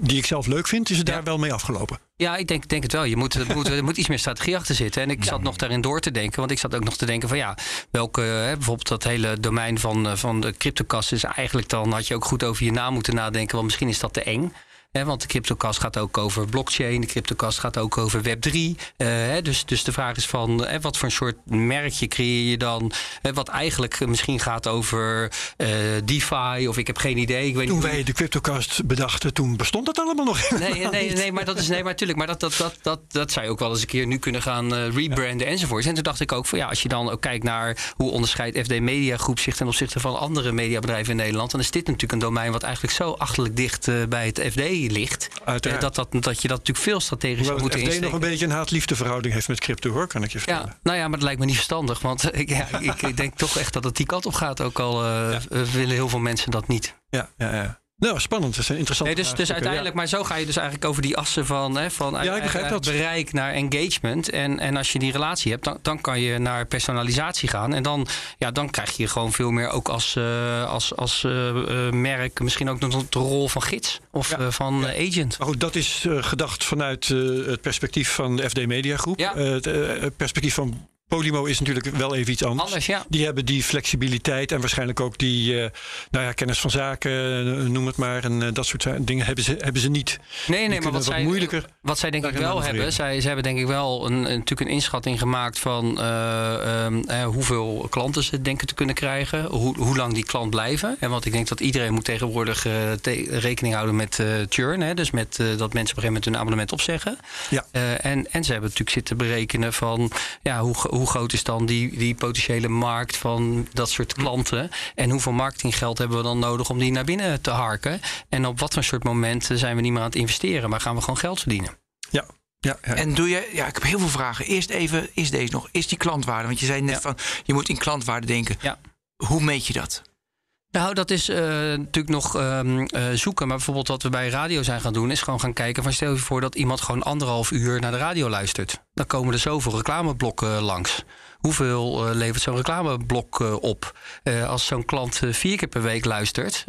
die ik zelf leuk vind, is het Ja. daar wel mee afgelopen. Ja, ik denk, denk het wel. Je moet, er, moet, er moet iets meer strategie achter zitten. En ik zat nog daarin door te denken. Want ik zat ook nog te denken van ja, welke, hè, bijvoorbeeld dat hele domein van, eh, van de cryptocast is eigenlijk dan had je ook goed over je naam moeten nadenken. Want misschien is dat te eng. Hè, want de cryptocast gaat ook over blockchain. De cryptocast gaat ook over Web3. Eh, dus, dus de vraag is van hè, wat voor een soort merkje creëer je dan? Hè, wat eigenlijk misschien gaat over eh, DeFi of ik heb geen idee. Ik weet Toen niet wij de CryptoCast bedachten, toen bestond dat allemaal nog Nee, nee, niet. nee, maar dat is nee, maar natuurlijk. Maar dat, dat, dat, dat, dat zou je ook wel eens een keer nu kunnen gaan eh, rebranden enzovoorts. En toen dacht ik ook van ja, als je dan ook kijkt naar hoe onderscheidt FD Media Groep zich ten opzichte van andere mediabedrijven in Nederland, dan is dit natuurlijk een domein wat eigenlijk zo achterlijk dicht eh, bij het FD ligt. Uiteraard. Eh, dat, dat, dat je dat natuurlijk veel strategischer Hoewel moet het FD nog insteken. een beetje een haat-liefde verhouding heeft met crypto hoor, kan ik je vertellen. Ja, nou ja, maar dat lijkt me niet verstandig. Want ik, ja, ik, ik denk toch echt dat het die kant op gaat. Ook al eh, eh, willen heel veel mensen dat niet. Ja, ja, ja. Nou, spannend. Dat is een interessante Nee, dus, dus uiteindelijk, maar zo ga je dus eigenlijk over die assen van, hè, van Ja, eh, dat. bereik naar engagement. En, en als je die relatie hebt, dan, dan kan je naar personalisatie gaan. En dan, ja, dan krijg je gewoon veel meer ook als, eh, als, als eh, eh, merk, misschien ook nog de rol van gids of Ja, eh, van eh, agent. Maar goed, dat is eh, gedacht vanuit eh, het perspectief van de FD Media Groep. Eh, eh, het perspectief van Podimo is natuurlijk wel even iets anders. Anders, ja. Die hebben die flexibiliteit en waarschijnlijk ook die eh, nou ja, kennis van zaken, eh, noem het maar. En eh, dat soort dingen hebben ze, hebben ze niet. Nee, nee, maar wat wat zij, moeilijker wat zij denk ik wel hebben, zij, ze hebben denk ik wel een, natuurlijk een inschatting gemaakt van eh, ehm, eh, hoeveel klanten ze denken te kunnen krijgen, hoe, hoe lang die klant blijven. En want ik denk dat iedereen moet tegenwoordig te- rekening houden met churn, hè, dus met dat mensen op een gegeven moment hun abonnement opzeggen. Ja. En, en ze hebben natuurlijk zitten berekenen van ja, hoe, hoe groot is dan die, die potentiële markt van dat soort klanten. En hoeveel marketinggeld hebben we dan nodig om die naar binnen te harken. En op wat voor soort momenten zijn we niet meer aan het investeren, maar gaan we gewoon geld verdienen. Ja, ja, ja. En doe je, ja, ik heb heel veel vragen. Eerst even, is deze nog, is die klantwaarde? Want je zei net Ja. van, je moet in klantwaarde denken. Ja. Hoe meet je dat? Nou, dat is eh, natuurlijk nog ehm, eh, zoeken. Maar bijvoorbeeld wat we bij radio zijn gaan doen, is gewoon gaan kijken. Van stel je voor dat iemand gewoon anderhalf uur naar de radio luistert. Dan komen er zoveel reclameblokken langs. Hoeveel eh, levert zo'n reclameblok eh, op? Eh, als zo'n klant vier keer per week luistert,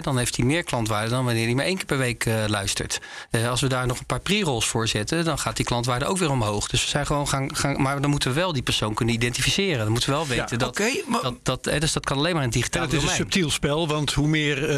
dan heeft hij meer klantwaarde dan wanneer hij maar één keer per week luistert. Als we daar nog een paar pre-rolls voor zetten, dan gaat die klantwaarde ook weer omhoog. Dus we zijn gewoon gaan, gaan. Maar dan moeten we wel die persoon kunnen identificeren. Dan moeten we wel weten dat, maar dat, dat. Dus dat kan alleen maar in digitale het is een subtiel spel, want hoe meer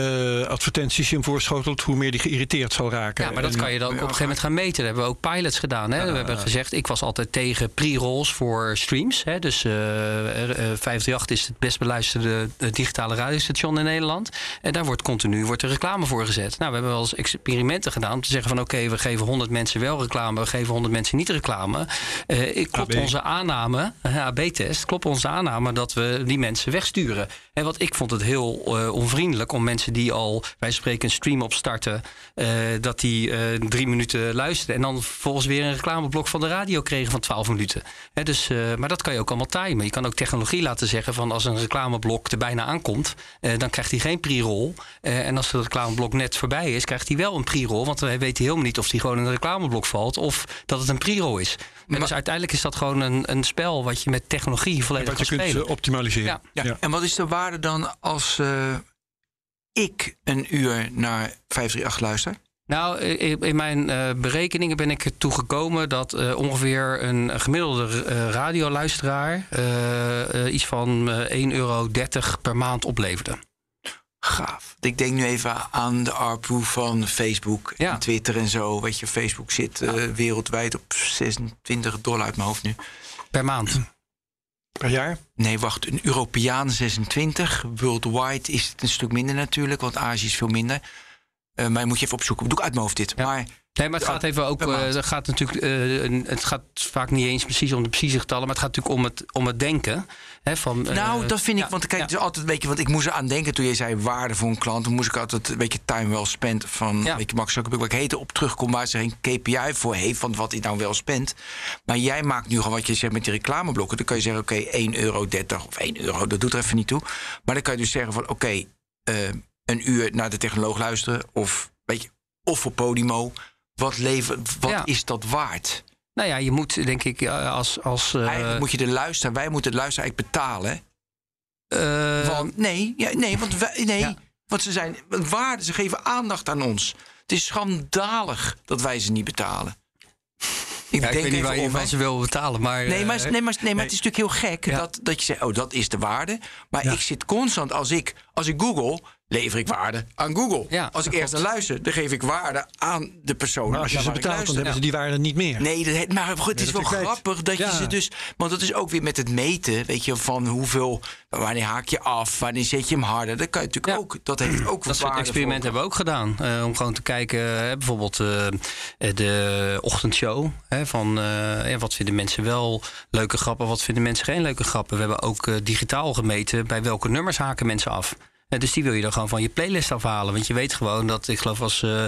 advertenties je hem voorschotelt, hoe meer die geïrriteerd zal raken. Ja, maar dat En- kan je dan ook op een gegeven moment gaan meten. Dat hebben we ook pilots gedaan. Hè? we hebben gezegd, ik was altijd tegen pre-rolls voor streams. Hè? Dus eh eh, eh, 538 is het best beluisterde eh, digitale radiostation in Nederland. En daar wordt continu wordt er reclame voor gezet. Nou, we hebben wel eens experimenten gedaan om te zeggen van... oké, we geven 100 mensen wel reclame, we geven 100 mensen niet reclame. Eh, ik klopt AB. onze aanname, AB-test, klopt onze aanname dat we die mensen wegsturen. En wat ik vond het heel uh, onvriendelijk om mensen die al, wij spreken, een stream opstarten, uh, dat die uh, drie minuten luisterden en dan vervolgens weer een reclameblok van de radio kregen van 12 minuten. He, dus, maar dat kan je ook allemaal timen. Je kan ook technologie laten zeggen van als een reclameblok er bijna aankomt, dan krijgt hij geen pre-roll. en als het reclameblok net voorbij is, krijgt hij wel een pre-roll, want wij weten helemaal niet of hij gewoon in een reclameblok valt of dat het een pre-roll is. En dus uiteindelijk is dat gewoon een, een spel wat je met technologie volledig kan spelen. Kunt optimaliseren. Ja. Ja. En wat is de waarde dan als uh, ik een uur naar 538 luister? Nou, in mijn uh, berekeningen ben ik ertoe gekomen dat uh, ongeveer een gemiddelde uh, radioluisteraar iets van 1,30 euro per maand opleverde. Gaaf. Ik denk nu even aan de ARPU van Facebook en Twitter en zo. Weet je, Facebook zit ja. wereldwijd op 26 dollar uit mijn hoofd nu. Per maand. Per jaar? Nee, wacht. Een Europeaan 26. Worldwide is het een stuk minder natuurlijk, want Azië is veel minder. Uh, maar moet je even opzoeken. Doe ik uit mijn hoofd dit. Ja. Maar Nee, maar het gaat even ook. Uh, het gaat natuurlijk. Uh, het gaat vaak niet eens precies om de precieze getallen, maar het gaat natuurlijk om het, om het denken. Hè, van, nou, dat vind ik. Ja, want kijk, ja. het is altijd. Weet je, want ik moest eraan denken toen je zei waarde voor een klant. Dan moest ik altijd een beetje time well spent. Van. Ja. Weet je, Max Zuckerberg, wat ik heette op terugkom waar ze geen KPI voor heeft. van wat hij nou wel spent. Maar jij maakt nu gewoon wat je zegt met die reclameblokken. Dan kan je zeggen: oké, okay, 1,30 euro of 1 euro. Dat doet er even niet toe. Maar dan kan je dus zeggen: van oké, okay, een uur naar de technoloog luisteren. Of weet je, of voor Podimo wat, leven, wat ja. is dat waard? Nou ja, je moet denk ik als. als uh... Eigenlijk moet je de luisteraar, wij moeten de luisteraar eigenlijk betalen. Uh... Want, nee, ja, nee, want, wij, nee ja. want ze zijn waarde, ze geven aandacht aan ons. Het is schandalig dat wij ze niet betalen. Ik, ja, denk ik weet niet waar je van ze wil betalen. Maar, nee, maar, nee, maar, nee, maar het is natuurlijk heel gek dat, dat je zegt: oh, dat is de waarde. Maar ik zit constant, als ik, als ik Google, lever ik waarde aan Google. Ja, als ik eerst naar luister, dan geef ik waarde aan de persoon. Maar als je ze betaalt, dan hebben ze die waarde niet meer. Nee, dat, maar goed, het is wel grappig dat je ze dus. Want dat is ook weer met het meten, weet je, van hoeveel. Wanneer haak je af, wanneer zet je hem harder. Dat kan je natuurlijk ook. Dat heeft ook Dat soort experiment hebben we ook gedaan. Uh, om gewoon te kijken, uh, bijvoorbeeld uh, de ochtendshow. Hè, van ja, wat vinden mensen wel leuke grappen, wat vinden mensen geen leuke grappen. We hebben ook digitaal gemeten bij welke nummers haken mensen af. Dus die wil je dan gewoon van je playlist afhalen. Want je weet gewoon dat, ik geloof als uh,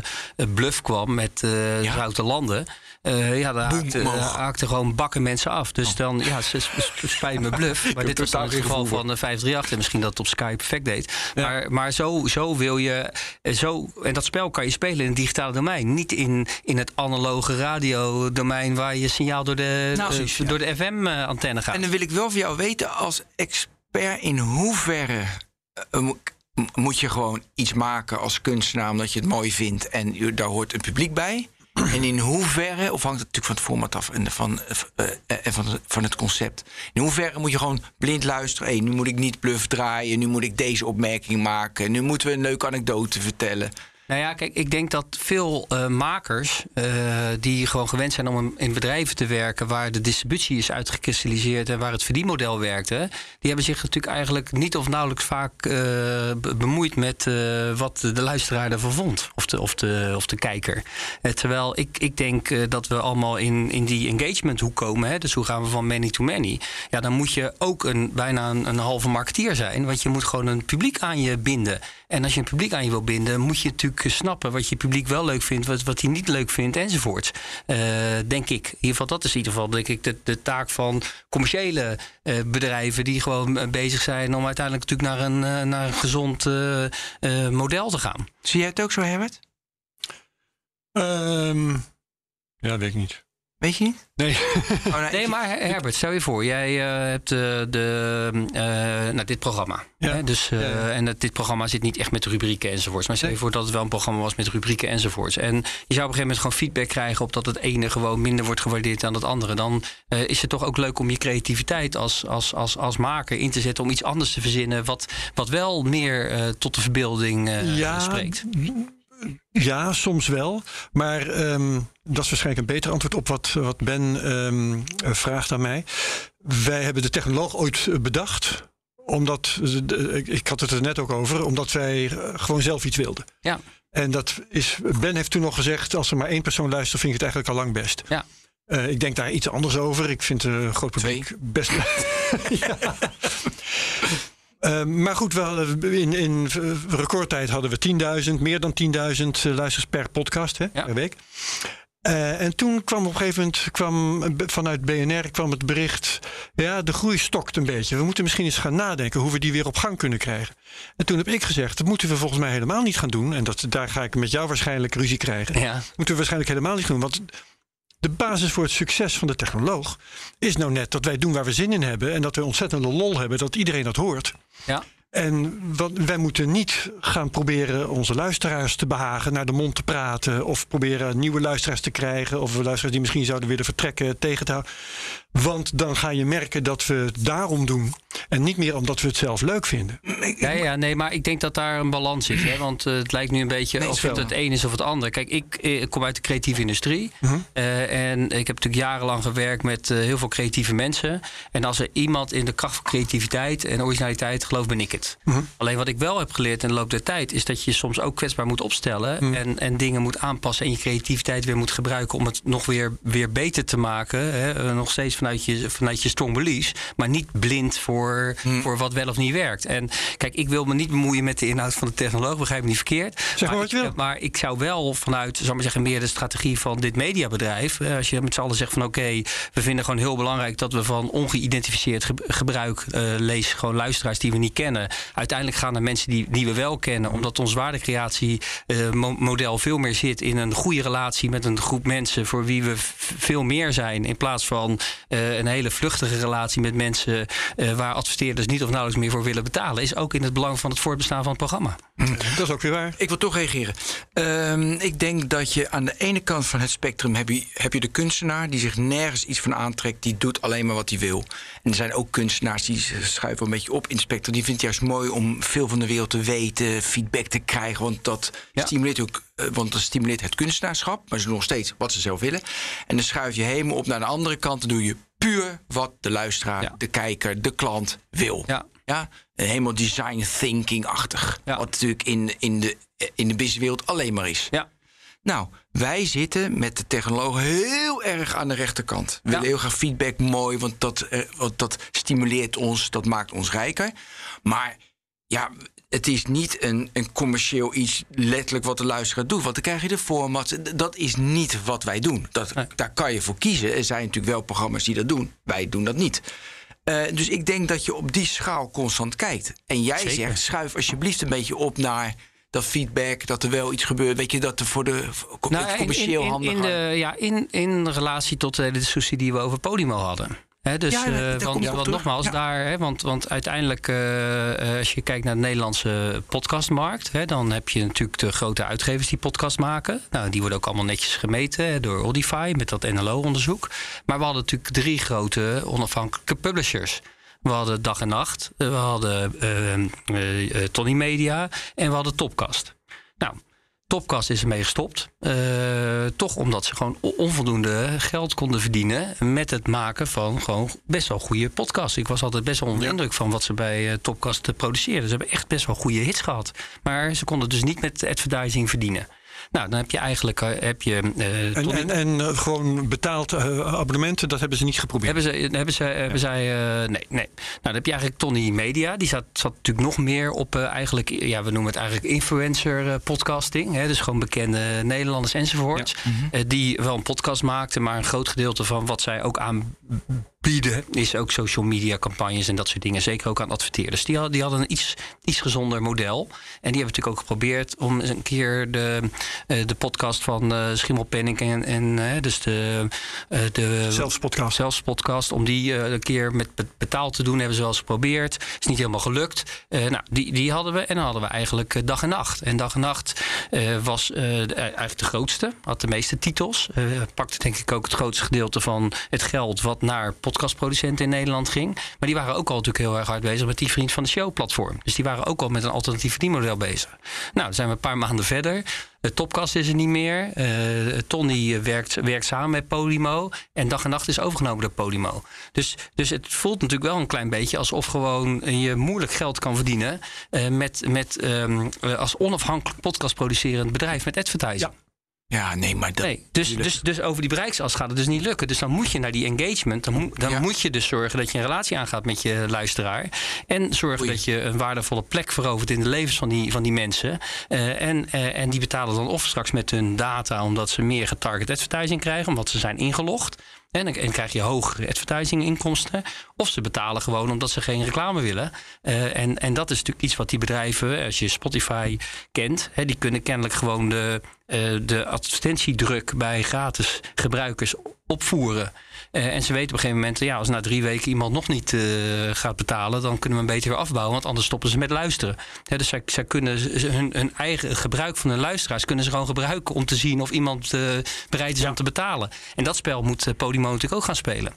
Bluff kwam met uh, ja. Zoute Landen... Uh, ja, daar haakte, haakte, gewoon bakken mensen af. Dus oh. dan, ja, ze spijt me bluff. Maar dit was dan het geval van uh, 538. En misschien dat het op Skype perfect deed. Ja. Maar, maar zo, zo wil je... Zo, en dat spel kan je spelen in het digitale domein. Niet in, in het analoge radiodomein... waar je signaal door de, nou, uh, ja. door de FM-antenne gaat. En dan wil ik wel van jou weten als expert... in hoeverre moet je gewoon iets maken als kunstenaar omdat je het mooi vindt en daar hoort een publiek bij? En in hoeverre, of hangt het natuurlijk van het format af en van, uh, van, van het concept. In hoeverre moet je gewoon blind luisteren. Nu moet ik niet bluff draaien, nu moet ik deze opmerking maken, nu moeten we een leuke anekdote vertellen. Nou ja, kijk, ik denk dat veel uh, makers uh, die gewoon gewend zijn om in bedrijven te werken waar de distributie is uitgekristalliseerd en waar het verdienmodel werkte, die hebben zich natuurlijk eigenlijk niet of nauwelijks vaak uh, bemoeid met wat de luisteraar ervan vond, of de, of de, of de kijker. terwijl ik, ik denk dat we allemaal in, in die engagement hoek komen, hè, dus hoe gaan we van many to many? Ja, dan moet je ook een, bijna een, een halve marketeer zijn, want je moet gewoon een publiek aan je binden. En als je een publiek aan je wil binden, moet je natuurlijk snappen wat je publiek wel leuk vindt, wat, wat hij niet leuk vindt, enzovoort. Uh, denk ik. In ieder geval, dat is in ieder geval denk ik de, de taak van commerciële uh, bedrijven die gewoon bezig zijn om uiteindelijk natuurlijk naar een, uh, naar een gezond model te gaan. Zie jij het ook zo, Herbert? Um, ja, weet ik niet. Weet je niet? Nee. Oh, nee, nee, maar Herbert, stel je voor, jij uh, hebt uh, de, uh, nou, dit programma. Ja. Hè? Dus, ja, ja. En dit programma zit niet echt met rubrieken enzovoorts. Maar stel je voor dat het wel een programma was met rubrieken enzovoorts. En je zou op een gegeven moment gewoon feedback krijgen op dat het ene gewoon minder wordt gewaardeerd dan het andere. Dan is het toch ook leuk om je creativiteit als, als, als, als maker in te zetten om iets anders te verzinnen. Wat, wat wel meer tot de verbeelding spreekt. Ja, soms wel. Maar um, dat is waarschijnlijk een beter antwoord op wat, wat Ben um, vraagt aan mij. Wij hebben de technoloog ooit bedacht omdat, ik had het er net ook over, omdat wij gewoon zelf iets wilden. Ja. En dat is, Ben heeft toen nog gezegd, als er maar één persoon luistert, vind ik het eigenlijk al lang best. Ja. Uh, ik denk daar iets anders over. Ik vind een groot publiek Twee. best. ja. Ehm, maar goed, wel, in, in recordtijd hadden we 10.000, meer dan 10.000 luisters per podcast hè, per week. Uh, en toen kwam op een gegeven moment kwam vanuit BNR kwam het bericht: ja, de groei stokt een beetje. We moeten misschien eens gaan nadenken hoe we die weer op gang kunnen krijgen. En toen heb ik gezegd: dat moeten we volgens mij helemaal niet gaan doen. En dat, daar ga ik met jou waarschijnlijk ruzie krijgen. Ja. Moeten we waarschijnlijk helemaal niet doen. Want de basis voor het succes van de technoloog is nou net dat wij doen waar we zin in hebben. En dat we ontzettende lol hebben, dat iedereen dat hoort. Ja. En wat, wij moeten niet gaan proberen onze luisteraars te behagen, naar de mond te praten. Of proberen nieuwe luisteraars te krijgen. Of luisteraars die misschien zouden willen vertrekken tegen te houden. Want dan ga je merken dat we het daarom doen. En niet meer omdat we het zelf leuk vinden. Ja, ja nee, maar ik denk dat daar een balans is. Hè? Want uh, het lijkt nu een beetje of het het een is of het ander. Kijk, ik, ik eh, kom uit de creatieve industrie. Uh-huh. Uh, en ik heb natuurlijk jarenlang gewerkt met uh, heel veel creatieve mensen. En als er iemand in de kracht van creativiteit en originaliteit gelooft, ben ik het. Uh-huh. Alleen wat ik wel heb geleerd in de loop der tijd, is dat je soms ook kwetsbaar moet opstellen. Uh-huh. En, en dingen moet aanpassen en je creativiteit weer moet gebruiken om het nog weer, weer beter te maken. Hè? nog steeds vanuit je, vanuit je strong beliefs. Maar niet blind voor, hmm. voor wat wel of niet werkt. En kijk, ik wil me niet bemoeien met de inhoud van de technoloog. Begrijp me niet verkeerd. Zeg maar, wat je wil. Maar ik zou wel vanuit, zal maar zeggen, meer de strategie van dit mediabedrijf. Eh, als je met z'n allen zegt van oké, we vinden gewoon heel belangrijk dat we van ongeïdentificeerd gebruik uh, lees gewoon luisteraars die we niet kennen. Uiteindelijk gaan naar mensen die, die we wel kennen. Omdat ons waardecreatiemodel uh, veel meer zit in een goede relatie met een groep mensen voor wie we veel meer zijn. In plaats van uh, een hele vluchtige relatie met mensen uh, waar adverteerders niet of nauwelijks meer voor willen betalen, is ook in het belang van het voortbestaan van het programma. Mm. Dat is ook weer waar. Ik wil toch reageren. Uh, ik denk dat je aan de ene kant van het spectrum heb je, heb je de kunstenaar die zich nergens iets van aantrekt, die doet alleen maar wat hij wil. En er zijn ook kunstenaars die schuiven een beetje op in het spectrum. Die vindt het juist mooi om veel van de wereld te weten, feedback te krijgen, want dat stimuleert ook uh, want dat stimuleert het kunstenaarschap, maar ze doen nog steeds wat ze zelf willen. En dan schuif je helemaal op naar de andere kant. Dan doe je puur wat de luisteraar, de kijker, de klant wil. Ja. Ja, helemaal design thinking-achtig. Wat natuurlijk in, in de, in de businesswereld alleen maar is. Ja. Nou, wij zitten met de technologen heel erg aan de rechterkant. We willen heel graag feedback mooi, want dat, eh, want dat stimuleert ons, dat maakt ons rijker. Maar ja, het is niet een, een commercieel iets letterlijk wat de luisteraar doet. Want dan krijg je de format. Dat is niet wat wij doen. Dat, Daar kan je voor kiezen. Er zijn natuurlijk wel programma's die dat doen. Wij doen dat niet. Uh, dus ik denk dat je op die schaal constant kijkt. En jij zegt, schuif alsjeblieft een beetje op naar dat feedback, dat er wel iets gebeurt. Weet je, dat er voor de nou, commercieel in, in, in, de, ja, in, in relatie tot de discussie die we over Podimo hadden. He, dus, ja, uh, want, want nogmaals, daar, he, want, want uiteindelijk, uh, als je kijkt naar de Nederlandse podcastmarkt, he, dan heb je natuurlijk de grote uitgevers die podcast maken. Nou, die worden ook allemaal netjes gemeten door Audify met dat NLO-onderzoek. Maar we hadden natuurlijk drie grote onafhankelijke publishers. We hadden Dag en Nacht, we hadden Tony Media en we hadden Topcast. Nou, Topcast is ermee gestopt. Uh, toch omdat ze gewoon onvoldoende geld konden verdienen met het maken van gewoon best wel goede podcasts. Ik was altijd best wel onder indruk van wat ze bij uh, Topcast produceerden. Ze hebben echt best wel goede hits gehad. Maar ze konden dus niet met advertising verdienen. Nou, dan heb je eigenlijk eh, heb je, uh, en, en, en uh, gewoon betaald abonnementen, dat hebben ze niet geprobeerd. Hebben ze, hebben ze, hebben zij, nee, nee. Nou, dan heb je eigenlijk Tony Media. Die zat, zat natuurlijk nog meer op eigenlijk, ja, we noemen het eigenlijk influencer podcasting. Hè, dus gewoon bekende Nederlanders enzovoorts. Ja. die wel een podcast maakten, maar een groot gedeelte van wat zij ook aan bieden, is ook social media campagnes en dat soort dingen. Zeker ook aan adverteerders. Die hadden, die hadden een iets, iets gezonder model. En die hebben natuurlijk ook geprobeerd om eens een keer de, uh, de podcast van uh, Schimmelpenning en, en uh, dus de, de Zelfs podcast. Zelfs podcast, om die een keer met betaald te doen, hebben ze wel eens geprobeerd. Is niet helemaal gelukt. nou, die, die hadden we en dan hadden we eigenlijk dag en nacht. En dag en nacht was eigenlijk de grootste, had de meeste titels. pakte denk ik ook het grootste gedeelte van het geld wat naar podcast podcastproducenten in Nederland ging. Maar die waren ook al natuurlijk heel erg hard bezig met die Vriend van de Show platform. Dus die waren ook al met een alternatief verdienmodel bezig. Nou, dan zijn we een paar maanden verder. De Topcast is er niet meer. Uh, Tony werkt, werkt samen met Podimo. En dag en nacht is overgenomen door Podimo. Dus, dus het voelt natuurlijk wel een klein beetje alsof gewoon je moeilijk geld kan verdienen. Uh, met, met um, als onafhankelijk podcastproducerend bedrijf met advertising. Ja. Ja, nee, maar dat... Nee, dus, dus, dus over die bereiksas gaat het dus niet lukken. Dus dan moet je naar die engagement. Dan, moet- dan Ja. moet je dus zorgen dat je een relatie aangaat met je luisteraar. En zorgen Oei. dat je een waardevolle plek verovert in de levens van die, van die mensen. Eh, en, eh, en die betalen dan of straks met hun data omdat ze meer getarget advertising krijgen, omdat ze zijn ingelogd. En dan krijg je hogere advertising inkomsten. Of ze betalen gewoon omdat ze geen reclame willen. Eh, en, en dat is natuurlijk iets wat die bedrijven, als je Spotify kent, hè, die kunnen kennelijk gewoon de, de advertentiedruk bij gratis gebruikers opvoeren. Eh, en ze weten op een gegeven moment, ja, als na drie weken iemand nog niet eh, gaat betalen, dan kunnen we hem beter weer afbouwen, want anders stoppen ze met luisteren. Dus zij, zij kunnen hun, hun eigen gebruik van hun luisteraars kunnen ze gewoon gebruiken om te zien of iemand eh, bereid is om te betalen. En dat spel moet eh, Podimo natuurlijk ook gaan spelen.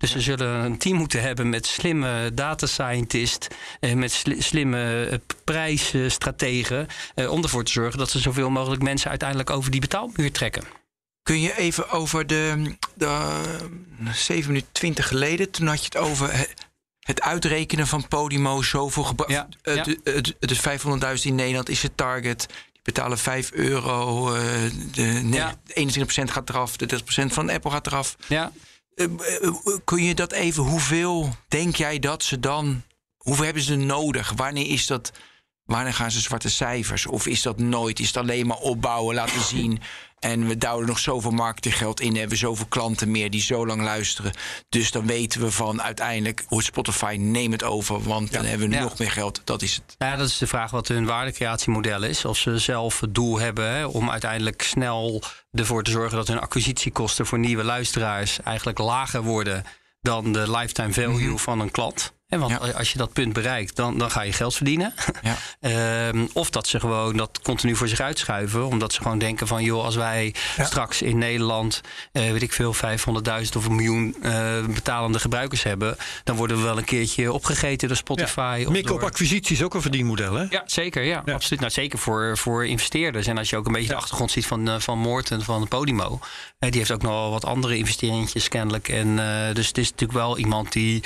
Dus ze zullen een team moeten hebben met slimme data scientist, eh, met sli- slimme eh, prijsstrategen, eh, om ervoor te zorgen dat ze zoveel mogelijk mensen uiteindelijk over die betaalmuur trekken. Kun je even over de, de 7 minuten 20 geleden, toen had je het over he- het uitrekenen van Podimo, zoveel gebruik. Ja, Het, ja. het, het is 500.000 in Nederland, is het target. Die betalen 5 euro. eh, de, nee, Ja. 21% gaat eraf, de 30% van Apple gaat eraf. Ja, Eh, eh, kun je dat even, hoeveel denk jij dat ze dan, hoeveel hebben ze nodig? Wanneer is dat, wanneer gaan ze zwarte cijfers? Of is dat nooit? Is het alleen maar opbouwen, laten zien? En we douwen nog zoveel marketinggeld in, hebben zoveel klanten meer die zo lang luisteren. Dus dan weten we van uiteindelijk, hoe Spotify neem het over, want dan hebben we Ja. nog meer geld. Dat is het. Nou ja, dat is de vraag wat hun waardecreatiemodel is. Of ze zelf het doel hebben hè, om uiteindelijk snel ervoor te zorgen dat hun acquisitiekosten voor nieuwe luisteraars eigenlijk lager worden dan de lifetime value van een klant. En want Ja. als je dat punt bereikt, dan, dan ga je geld verdienen. Ja. Ehm, of dat ze gewoon dat continu voor zich uitschuiven. Omdat ze gewoon denken van... joh, als wij straks in Nederland... eh, weet ik veel, 500.000 of een miljoen eh, betalende gebruikers hebben... dan worden we wel een keertje opgegeten door Spotify. of Mikken op acquisitie is ook een verdienmodel, hè? ja, zeker. Ja, absoluut. Nou, zeker voor, voor investeerders. En als je ook een beetje de achtergrond ziet van, eh, van Moorten, van Podimo. die heeft ook nog wel wat andere investeringjes kennelijk. En, dus het is natuurlijk wel iemand die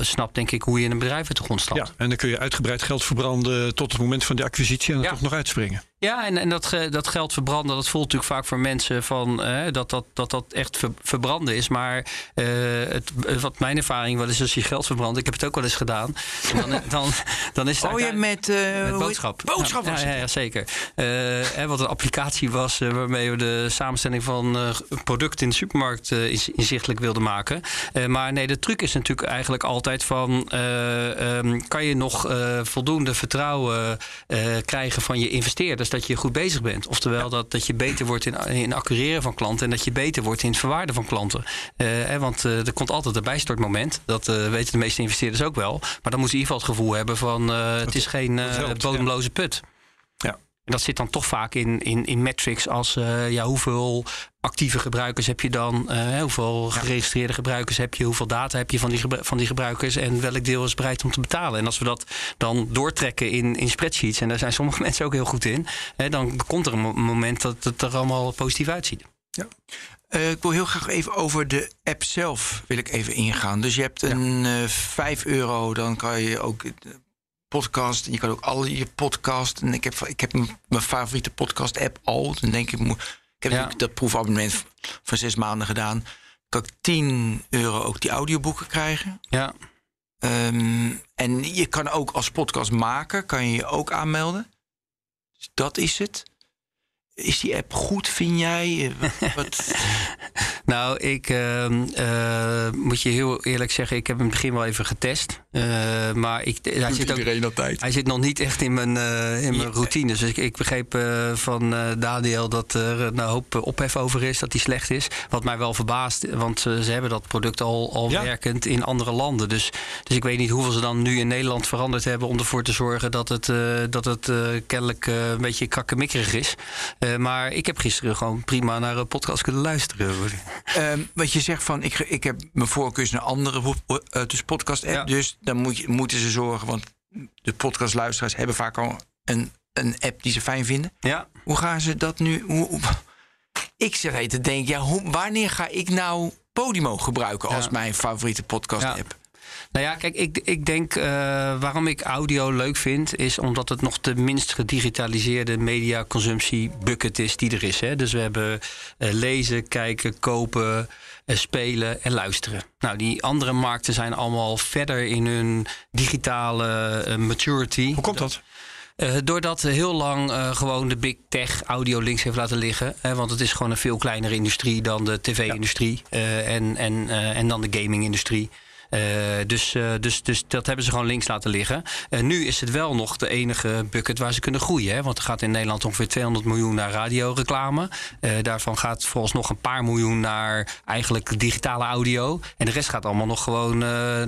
snapt, denk ik, hoe je een bedrijf uit de grond stapt. Ja, en dan kun je uitgebreid geld verbranden tot het moment van de acquisitie en dan Ja. toch nog uitspringen. Ja, en, en dat, dat geld verbranden, dat voelt natuurlijk vaak voor mensen van eh, dat, dat, dat dat echt ver- verbranden is. Maar eh, het, wat mijn ervaring wel is als je geld verbrandt, ik heb het ook wel eens gedaan. En dan, dan, dan is het Oh, je met, eh, boodschap. Boodschap was ja, het. ja, zeker. Eh, wat een applicatie was eh, waarmee we de samenstelling van eh, producten in de supermarkt eh, inzichtelijk wilden maken. Eh, maar nee, de truc is natuurlijk eigenlijk altijd van... eh, ehm, kan je nog eh, voldoende vertrouwen eh, krijgen van je investeerders... dat je goed bezig bent. Oftewel dat, dat je beter wordt in, in accureren van klanten... en dat je beter wordt in het verwaarden van klanten. Eh, hè, want eh, er komt altijd een bijstortmoment. Dat eh, weten de meeste investeerders ook wel. Maar dan moeten ze in ieder geval het gevoel hebben van... eh, het is geen eh, bodemloze put. Ja. En dat zit dan toch vaak in, in, in metrics als eh, ja, hoeveel actieve gebruikers heb je dan? eh, hoeveel geregistreerde gebruikers heb je? Hoeveel data heb je van die, van die gebruikers? En welk deel is bereid om te betalen? En als we dat dan doortrekken in, in spreadsheets, en daar zijn sommige mensen ook heel goed in, hè, dan komt er een mo- moment dat het er allemaal positief uitziet. Eh, ik wil heel graag even over de app zelf wil ik even ingaan. Dus je hebt een eh 5 euro, dan kan je ook podcast. En je kan ook al je podcast. En ik heb, ik heb mijn favoriete podcast app al. Dan denk ik, ik heb Ja. dat proefabonnement van zes maanden gedaan. Kan ik 10 euro ook die audioboeken krijgen. Ja, Ehm, en je kan ook als podcastmaker kan je je ook aanmelden. Dus dat is het. Is die app goed, vind jij? Wat, nou, ik ehm, eh, moet je heel eerlijk zeggen, ik heb hem in het begin wel even getest. Eh, maar ik, hij zit ook iedereen altijd. Hij zit nog niet echt in mijn, eh, in mijn Ja. routine. Dus ik, ik begreep eh, van eh, Daniel dat er een hoop ophef over is, dat die slecht is. Wat mij wel verbaast, want ze hebben dat product al, al Ja. werkend in andere landen. Dus, dus ik weet niet hoeveel ze dan nu in Nederland veranderd hebben om ervoor te zorgen dat het, eh, dat het eh, kennelijk een beetje krakkemikkerig is. Eh, maar ik heb gisteren gewoon prima naar een podcast kunnen luisteren. Ehm, wat je zegt van, ik, ik heb mijn voorkeur naar andere dus podcast app. Ja. Dus dan moet je, moeten ze zorgen, want de podcastluisteraars hebben vaak al een, een app die ze fijn vinden. Ja. Hoe gaan ze dat nu? Hoe, ik even te denken, ja, hoe, wanneer ga ik nou Podimo gebruiken als Ja. mijn favoriete podcast Ja. app? Nou ja, kijk, ik, ik denk uh, waarom ik audio leuk vind, is omdat het nog de minst gedigitaliseerde mediaconsumptie bucket is die er is. Hè? Dus we hebben uh, lezen, kijken, kopen, uh, spelen en luisteren. Nou, die andere markten zijn allemaal verder in hun digitale maturity. Hoe komt dat? Uh, doordat heel lang uh, gewoon de big tech audio links heeft laten liggen. Hè, want het is gewoon een veel kleinere industrie dan de tv-industrie ja. uh, en, en, en dan de gaming-industrie. Uh, dus, uh, dus, dus dat hebben ze gewoon links laten liggen. Nu is het wel nog de enige bucket waar ze kunnen groeien. Hè? Want er gaat in Nederland ongeveer 200 miljoen naar radioreclame. daarvan gaat volgens nog een paar miljoen naar eigenlijk digitale audio. En de rest gaat allemaal nog gewoon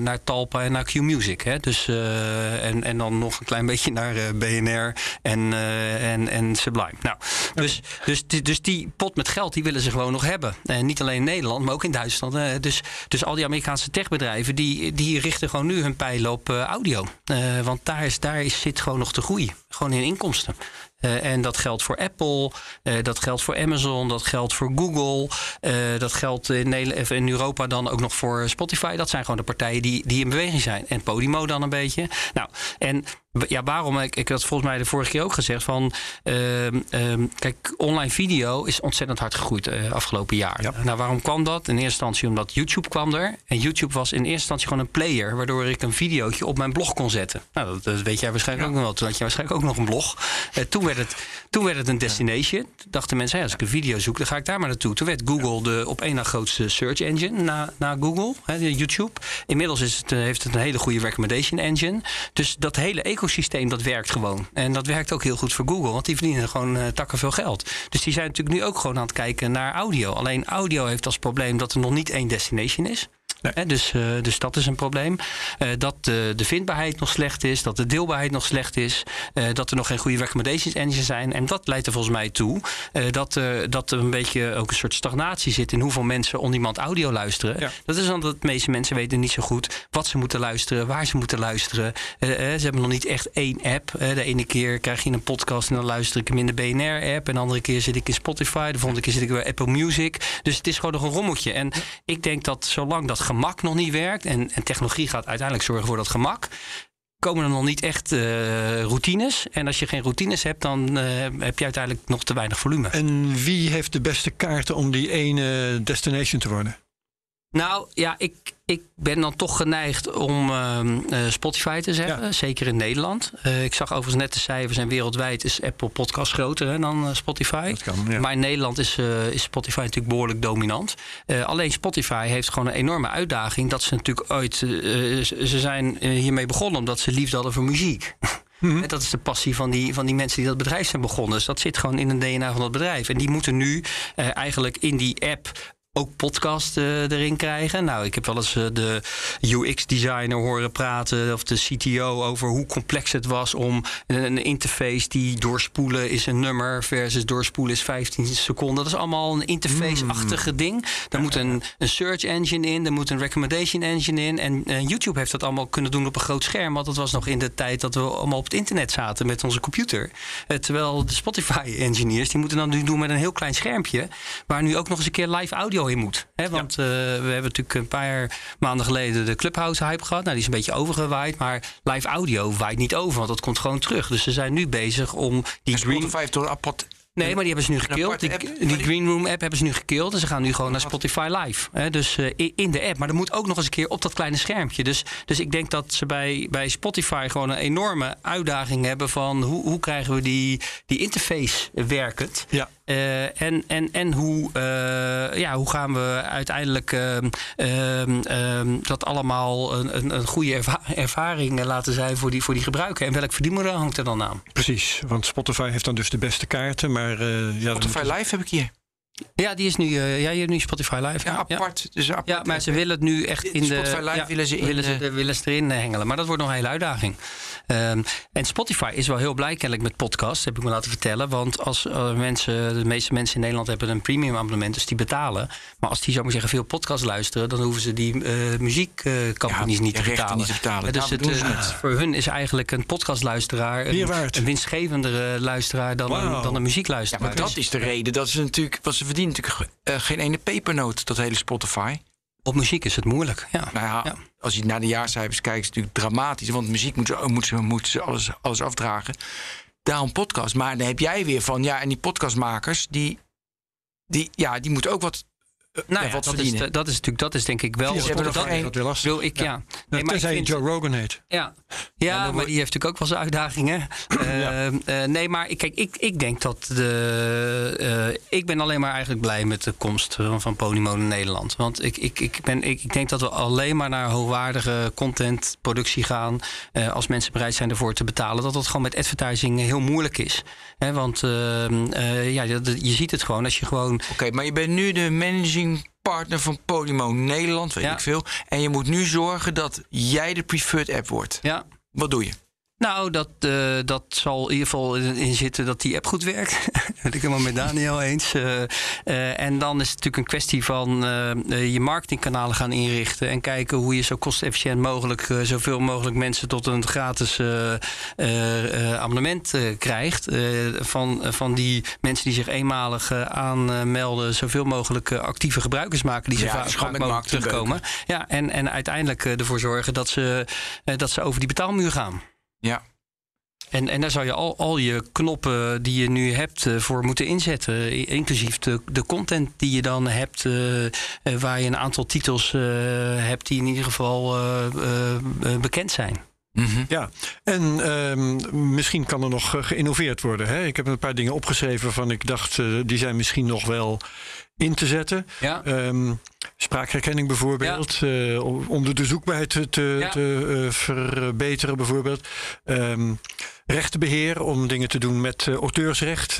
naar Talpa en naar Q-Music. Hè? Dus, en, en dan nog een klein beetje naar BNR en, en, en Sublime. Nou, dus, dus, die, dus die pot met geld die willen ze gewoon nog hebben. En niet alleen in Nederland, maar ook in Duitsland. dus, dus al die Amerikaanse techbedrijven die, die richten gewoon nu hun pijlen op uh, audio. Uh, want daar, is, daar is, zit gewoon nog te groei. Gewoon in inkomsten. Uh, en dat geldt voor Apple, uh, dat geldt voor Amazon, dat geldt voor Google, uh, dat geldt in, Nederland, in Europa dan ook nog voor Spotify. Dat zijn gewoon de partijen die, die in beweging zijn. En Podimo dan een beetje. Nou, en ja, waarom? Ik, ik had volgens mij de vorige keer ook gezegd van... uh, kijk, online video is ontzettend hard gegroeid uh, afgelopen jaar. Ja. Nou, waarom kwam dat? In eerste instantie omdat YouTube kwam er. En YouTube was in eerste instantie gewoon een player... waardoor ik een videootje op mijn blog kon zetten. Nou, dat, dat weet jij waarschijnlijk ja. ook nog wel. Toen had je waarschijnlijk ook nog een blog. Uh, toen, werd het, toen werd het een destination. Dachten mensen, hey, als ik een video zoek, dan ga ik daar maar naartoe. Toen werd Google de op één na grootste search engine na, na Google, hè, YouTube. Inmiddels is het, heeft het een hele goede recommendation engine. Dus dat hele ecosysteem dat werkt gewoon. En dat werkt ook heel goed voor Google, want die verdienen gewoon uh, takken veel geld. Dus die zijn natuurlijk nu ook gewoon aan het kijken naar audio. Alleen audio heeft als probleem dat er nog niet één destination is. Nee. dus, uh, dus dat is een probleem. Uh, dat de, de vindbaarheid nog slecht is, dat de deelbaarheid nog slecht is, dat er nog geen goede recommendations engines zijn. En dat leidt er volgens mij toe dat, dat er een beetje ook een soort stagnatie zit in hoeveel mensen on iemand audio luisteren. Ja. Dat is omdat de meeste mensen weten niet zo goed wat ze moeten luisteren, waar ze moeten luisteren. ze hebben nog niet echt één app. de ene keer krijg je een podcast en dan luister ik hem in de BNR-app. En de andere keer zit ik in Spotify. De volgende keer zit ik bij Apple Music. Dus het is gewoon nog een rommeltje. En ik denk dat zolang dat gemak nog niet werkt. En, en technologie gaat uiteindelijk zorgen voor dat gemak komen er nog niet echt uh, routines. En als je geen routines hebt, dan uh, heb je uiteindelijk nog te weinig volume. En wie heeft de beste kaarten om die ene destination te worden? Nou ja, ik, ik ben dan toch geneigd om uh, Spotify te zeggen. Ja. Zeker in Nederland. Uh, ik zag overigens net de cijfers en wereldwijd is Apple Podcast groter hè, dan uh, Spotify. Kan, ja. Maar in Nederland is, is Spotify natuurlijk behoorlijk dominant. alleen Spotify heeft gewoon een enorme uitdaging. Dat ze natuurlijk ooit. ze zijn hiermee begonnen omdat ze liefde hadden voor muziek. Mm -hmm. Dat is de passie van die, van die mensen die dat bedrijf zijn begonnen. Dus dat zit gewoon in een DNA van dat bedrijf. En die moeten nu eigenlijk in die app ook podcast uh, erin krijgen. Nou, ik heb wel eens uh, de UX-designer horen praten of de CTO over hoe complex het was om een, een, interface die doorspoelen is een nummer versus doorspoelen is 15 seconden. Dat is allemaal een interface-achtige mm. ding. Daar moet een, een, search engine in, er moet een recommendation engine in. En uh, YouTube heeft dat allemaal kunnen doen op een groot scherm. Want dat was nog in de tijd dat we allemaal op het internet zaten met onze computer. terwijl de Spotify-engineers, die moeten dan nu doen met een heel klein schermpje. Waar nu ook nog eens een keer live audio in moet. Hè? Want ja. uh, we hebben natuurlijk een paar maanden geleden de Clubhouse hype gehad. Nou, die is een beetje overgewaaid. Maar live audio waait niet over, want dat komt gewoon terug. Dus ze zijn nu bezig om die en Spotify door apart Nee, maar die hebben ze nu gekild. Die, die Green Room app hebben ze nu gekild. En ze gaan nu gewoon naar Spotify Live. Hè? Dus uh, in de app. Maar dat moet ook nog eens een keer op dat kleine schermpje. Dus, dus ik denk dat ze bij, bij Spotify gewoon een enorme uitdaging hebben van hoe, hoe krijgen we die, die interface werkend. Ja. Uh, en, en, en hoe, uh, ja, hoe gaan we uiteindelijk uh, dat allemaal een, een, een goede erva ervaring laten zijn voor die, voor die gebruiker? En welk verdienmodel hangt er dan aan? Precies, want Spotify heeft dan dus de beste kaarten. Maar, ja, Spotify Live heb ik hier. Ja, die is nu, uh, ja, je hebt nu Spotify Live. Ja, apart. Ja. Dus apart ja, maar ze willen het nu echt in Spotify de... Spotify Live ja, willen ze in... Willen ze, willen ze erin hengelen. Maar dat wordt nog een hele uitdaging. Um, en Spotify is wel heel blij kennelijk met podcasts, heb ik me laten vertellen. Want als uh, mensen, de meeste mensen in Nederland hebben een premium abonnement, dus die betalen. Maar als die, zou maar zeggen, veel podcasts luisteren, dan hoeven ze die uh, muziekcampagnes ja, niet, te betalen. niet te betalen. dus het, het, voor hun is eigenlijk een podcastluisteraar een, een winstgevendere luisteraar dan, wow. een, dan een muziekluisteraar. Ja, maar dat is de reden dat ze natuurlijk, wat ze verdienen natuurlijk uh, geen ene pepernoot, dat hele Spotify. Op muziek is het moeilijk, ja. Nou ja, Ja. als je naar de jaarcijfers kijkt, is het natuurlijk dramatisch. Want muziek moeten ze, moeten ze, moeten ze alles, alles afdragen. Daarom podcast. Maar dan heb jij weer van, ja, en die podcastmakers, die, die, ja, die moeten ook wat, eh, Nou ja, wat dat is, verdienen. dat is natuurlijk, dat is denk ik wel. Ze hebben dat, Dat weer lastig. wil ik, ja. Nee, maar ik Tenzij je vind- Joe Rogan heet. Ja, ja maar die heeft natuurlijk ook wel zijn uitdagingen. Eh, eh, nee, maar ik- kijk, ik, ik denk dat de. eh, ik ben alleen maar eigenlijk blij met de komst van, van Podimo in Nederland. Want ik, ik, ik, ben, ik, ik denk dat we alleen maar naar hoogwaardige contentproductie gaan. eh, als mensen bereid zijn ervoor te betalen. Dat dat gewoon met advertising heel moeilijk is. Hè, want eh, eh, ja, je ziet het gewoon als je gewoon. Oké, maar je bent nu de managing partner van Podimo Nederland, weet Ja. ik veel. En je moet nu zorgen dat jij de preferred app wordt. Ja, Wat doe je? Nou, dat, eh, dat zal in ieder geval in zitten dat die app goed werkt. dat ben ik helemaal met Daniel eens. Eh, eh, en dan is het natuurlijk een kwestie van je marketingkanalen gaan inrichten. En kijken hoe je zo kostefficiënt mogelijk zoveel mogelijk mensen tot een gratis abonnement krijgt. Van, van die mensen die zich eenmalig aanmelden, zoveel mogelijk actieve gebruikers maken die ze Ja, vaak mogelijk marketing terugkomen. Ja, en, en uiteindelijk ervoor zorgen dat ze, dat ze over die betaalmuur gaan. Ja. En, en daar zou je al, al je knoppen die je nu hebt eh, voor moeten inzetten. Inclusief de, de content die je dan hebt, eh, eh, waar je een aantal titels eh, hebt die in ieder geval eh, eh, eh, bekend zijn. Mhm. Ja, en ehm, misschien kan er nog geïnnoveerd worden. Hè? Ik heb een paar dingen opgeschreven van ik dacht, eh, die zijn misschien nog wel in te zetten. Ja, Ehm, spraakherkenning bijvoorbeeld, eh, om, om de, de zoekbaarheid te, te, Ja. te, eh, verbeteren bijvoorbeeld. Ehm, rechtenbeheer om dingen te doen met eh, auteursrecht.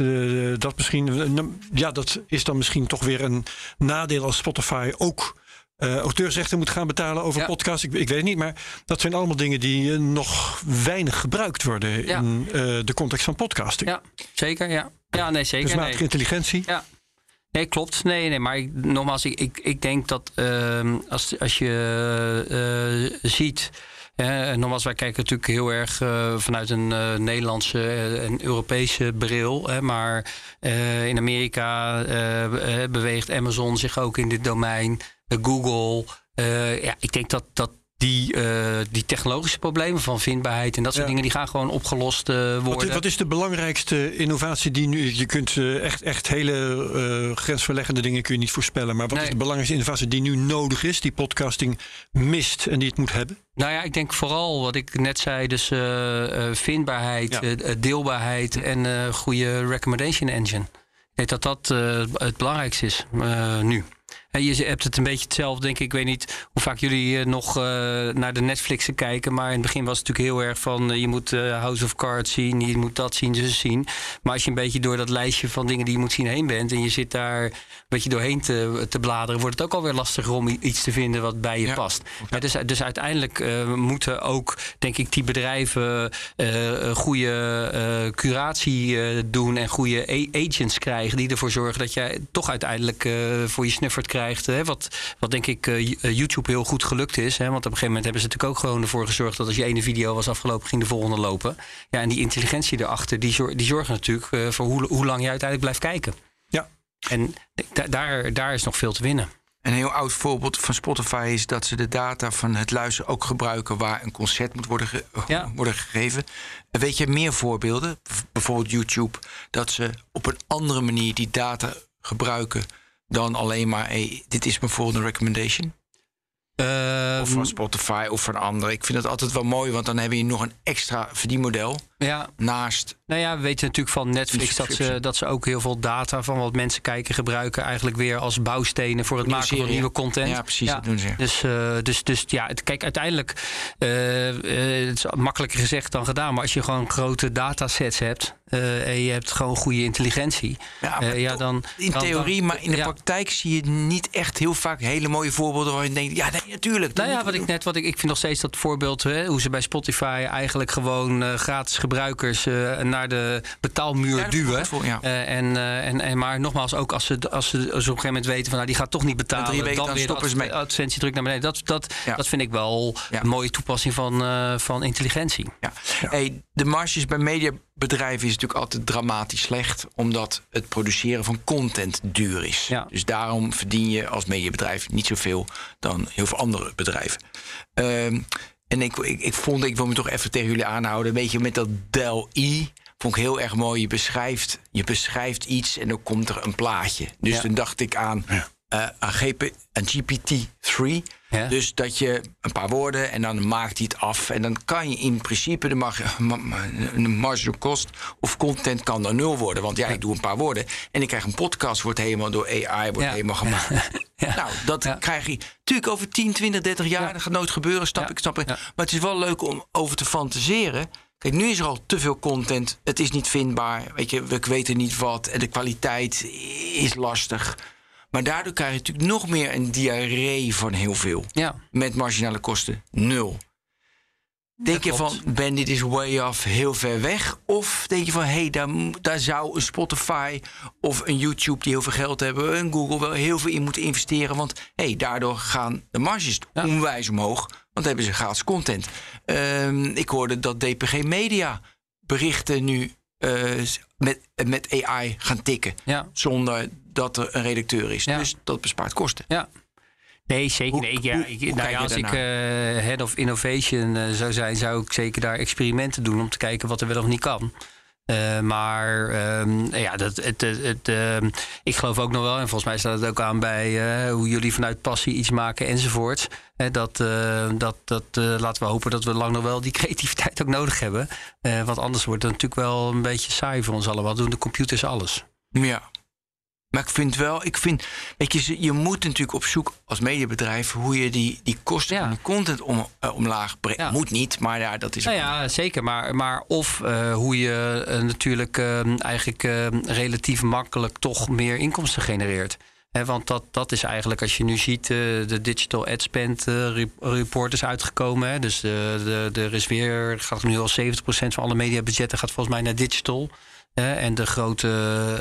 Dat, misschien, nou, ja, dat is dan misschien toch weer een nadeel als Spotify ook auteursrechten moet gaan betalen over Ja. podcasts. Ik, ik weet het niet, maar dat zijn allemaal dingen die nog weinig gebruikt worden Ja. in de context van podcasting. ja zeker. Ja, ja nee, zeker. Nee. intelligentie. Ja. Nee, klopt. Nee, nee maar ik, nogmaals, ik, ik, denk dat ehm, als, als je eh, ziet. hè, nogmaals, wij kijken natuurlijk heel erg eh, vanuit een eh, Nederlandse eh, en Europese bril. Hè, maar eh, in Amerika eh, eh, beweegt Amazon zich ook in dit domein. Eh, Google. Eh, ja, ik denk dat, dat die, eh, die technologische problemen van vindbaarheid en dat soort Ja. dingen, die gaan gewoon opgelost eh, Wat, worden. is- wat is de belangrijkste innovatie die nu... Je kunt eh, echt, echt hele grensverleggende dingen kun je niet voorspellen. Maar wat Nee. is de belangrijkste innovatie die nu nodig is... die podcasting mist en die het moet hebben? Nou ja, ik denk vooral wat ik net zei, dus vindbaarheid, Ja. deelbaarheid en goede recommendation engine. Ik denk dat dat het belangrijkste is nu. Je hebt het een beetje hetzelfde, denk ik. Ik weet niet hoe vaak jullie eh, nog eh, naar de Netflixen kijken. Maar in het begin was het natuurlijk heel erg van... eh, je moet House of Cards zien, je moet dat zien, dus zien. Maar als je een beetje door dat lijstje van dingen die je moet zien heen bent... en je zit daar een beetje doorheen te, te bladeren... wordt het ook alweer lastiger om iets te vinden wat bij je Ja. past. Dus, dus uiteindelijk moeten ook, denk ik, die bedrijven... goede eh, curatie doen en goede agents krijgen... die ervoor zorgen dat jij toch uiteindelijk voor je snuffert krijgt. Hè, wat, wat denk ik eh, YouTube heel goed gelukt is. Hè, want op een gegeven moment hebben ze natuurlijk ook gewoon ervoor gezorgd... dat als je ene video was afgelopen, ging de volgende lopen. Ja, en die intelligentie erachter, die, zor- die zorgen natuurlijk... eh, voor hoe, hoe lang je uiteindelijk blijft kijken. Ja. En da- daar, daar is nog veel te winnen. Een heel oud voorbeeld van Spotify is dat ze de data van het luisteren ook gebruiken waar een concert moet worden, ge- Ja. worden gegeven. En Weet je meer voorbeelden? Bijvoorbeeld YouTube, dat ze op een andere manier die data gebruiken dan alleen maar hey, dit is bijvoorbeeld een recommendation. Eh, Of van Spotify of van anderen. Ik vind het altijd wel mooi, want dan heb je nog een extra verdienmodel ja, naast. Nou ja, we weten natuurlijk van Netflix dat ze, dat ze ook heel veel data van wat mensen kijken gebruiken. Eigenlijk weer als bouwstenen voor het maken van nieuwe content. Ja, precies, dat doen ze. Dus, eh, dus, dus ja, het, kijk, uiteindelijk, eh, het is makkelijker gezegd dan gedaan. Maar als je gewoon grote datasets hebt en je hebt gewoon goede intelligentie. Ja, ja, dan, in dan- theorie, dan- maar in de ja. praktijk zie je niet echt heel vaak hele mooie voorbeelden waar je denkt, ja, nee, natuurlijk. Nou ja, wat ik net, wat ik, ik vind nog steeds dat voorbeeld, hè, hoe ze bij Spotify eigenlijk gewoon gratis gebruikers uh, naar de betaalmuur Ja, duwen. voor, ja. Eh, en, eh, en, en, maar nogmaals, ook als ze, als, ze, als ze op een gegeven moment weten van nou, die gaat toch niet betalen, drie weken dan dan weer stoppen ze mee. advertentiedruk naar beneden. Dat, dat, Ja. dat vind ik wel een mooie toepassing van, eh, van intelligentie. Ja. Hey, de marges bij mediabedrijven is natuurlijk altijd dramatisch slecht, omdat het produceren van content duur is. Ja. Dus daarom verdien je als mediabedrijf niet zoveel dan heel veel andere bedrijven. Ehm, en ik, ik, ik vond, ik wil me toch even tegen jullie aanhouden, een beetje met dat Dell-I. Vond ik heel erg mooi. Je beschrijft, je beschrijft iets en dan komt er een plaatje. Dus Ja. dan dacht ik aan, eh, aan, GP, aan GPT-3. Ja. Dus dat je een paar woorden en dan maakt hij het af. En dan kan je in principe de, mar ma- ma- de marginal cost of content kan dan nul worden. Want ja, ik doe een paar woorden en ik krijg een podcast, wordt helemaal door AI wordt Ja. helemaal gemaakt. Ja. Nou, dat krijg je natuurlijk over 10, 20, 30 jaar. Ja. Dat gaat nooit gebeuren, snap ik, snap ik. Maar het is wel leuk om over te fantaseren. Kijk, nu is er al te veel content. Het is niet vindbaar. Weet je, we weten niet wat. En de kwaliteit is lastig. Maar daardoor krijg je natuurlijk nog meer een diarree van heel veel. Ja. Met marginale kosten nul. Denk je van, Ben, dit is way off, heel ver weg? Of denk je van, hé, hey, daar, daar zou een Spotify of een YouTube die heel veel geld hebben, een Google wel heel veel in moeten investeren? Want hé, hey, daardoor gaan de marges Ja. onwijs omhoog, want dan hebben ze gratis content. Ehm, ik hoorde dat DPG Media berichten nu eh, met, met AI gaan tikken, Ja. zonder dat er een redacteur is. Ja. Dus dat bespaart kosten. Ja. Nee, zeker. Hoe- nee, ik- ja, hoe- ik, hoe nou ja, als ik eh, head of innovation eh, zou zijn, zou ik zeker daar experimenten doen om te kijken wat er wel of niet kan. Eh, maar ehm, ja, dat, het, het, het, ehm, ik geloof ook nog wel, en volgens mij staat het ook aan bij hoe jullie vanuit passie iets maken enzovoort. Hè, dat, dat, dat laten we hopen dat we lang nog wel die creativiteit ook nodig hebben. Want anders wordt het natuurlijk wel een beetje saai voor ons allemaal. Doen de computers alles. Ja. Maar ik vind wel, ik vind, weet je, je moet natuurlijk op zoek als mediabedrijf hoe je die, die kosten Ja. van die content om, eh, omlaag brengt. Ja. Moet niet, maar ja, dat is. Nou ja, zeker. Maar, maar of eh, hoe je eh, natuurlijk eigenlijk relatief makkelijk toch meer inkomsten genereert. Want dat, dat is eigenlijk, als je nu ziet, de Digital Ad Spend re- report is uitgekomen. Hè. Dus de, de, er is weer, gaat nu al 70% van alle mediabudgetten gaat volgens mij naar digital. En de grote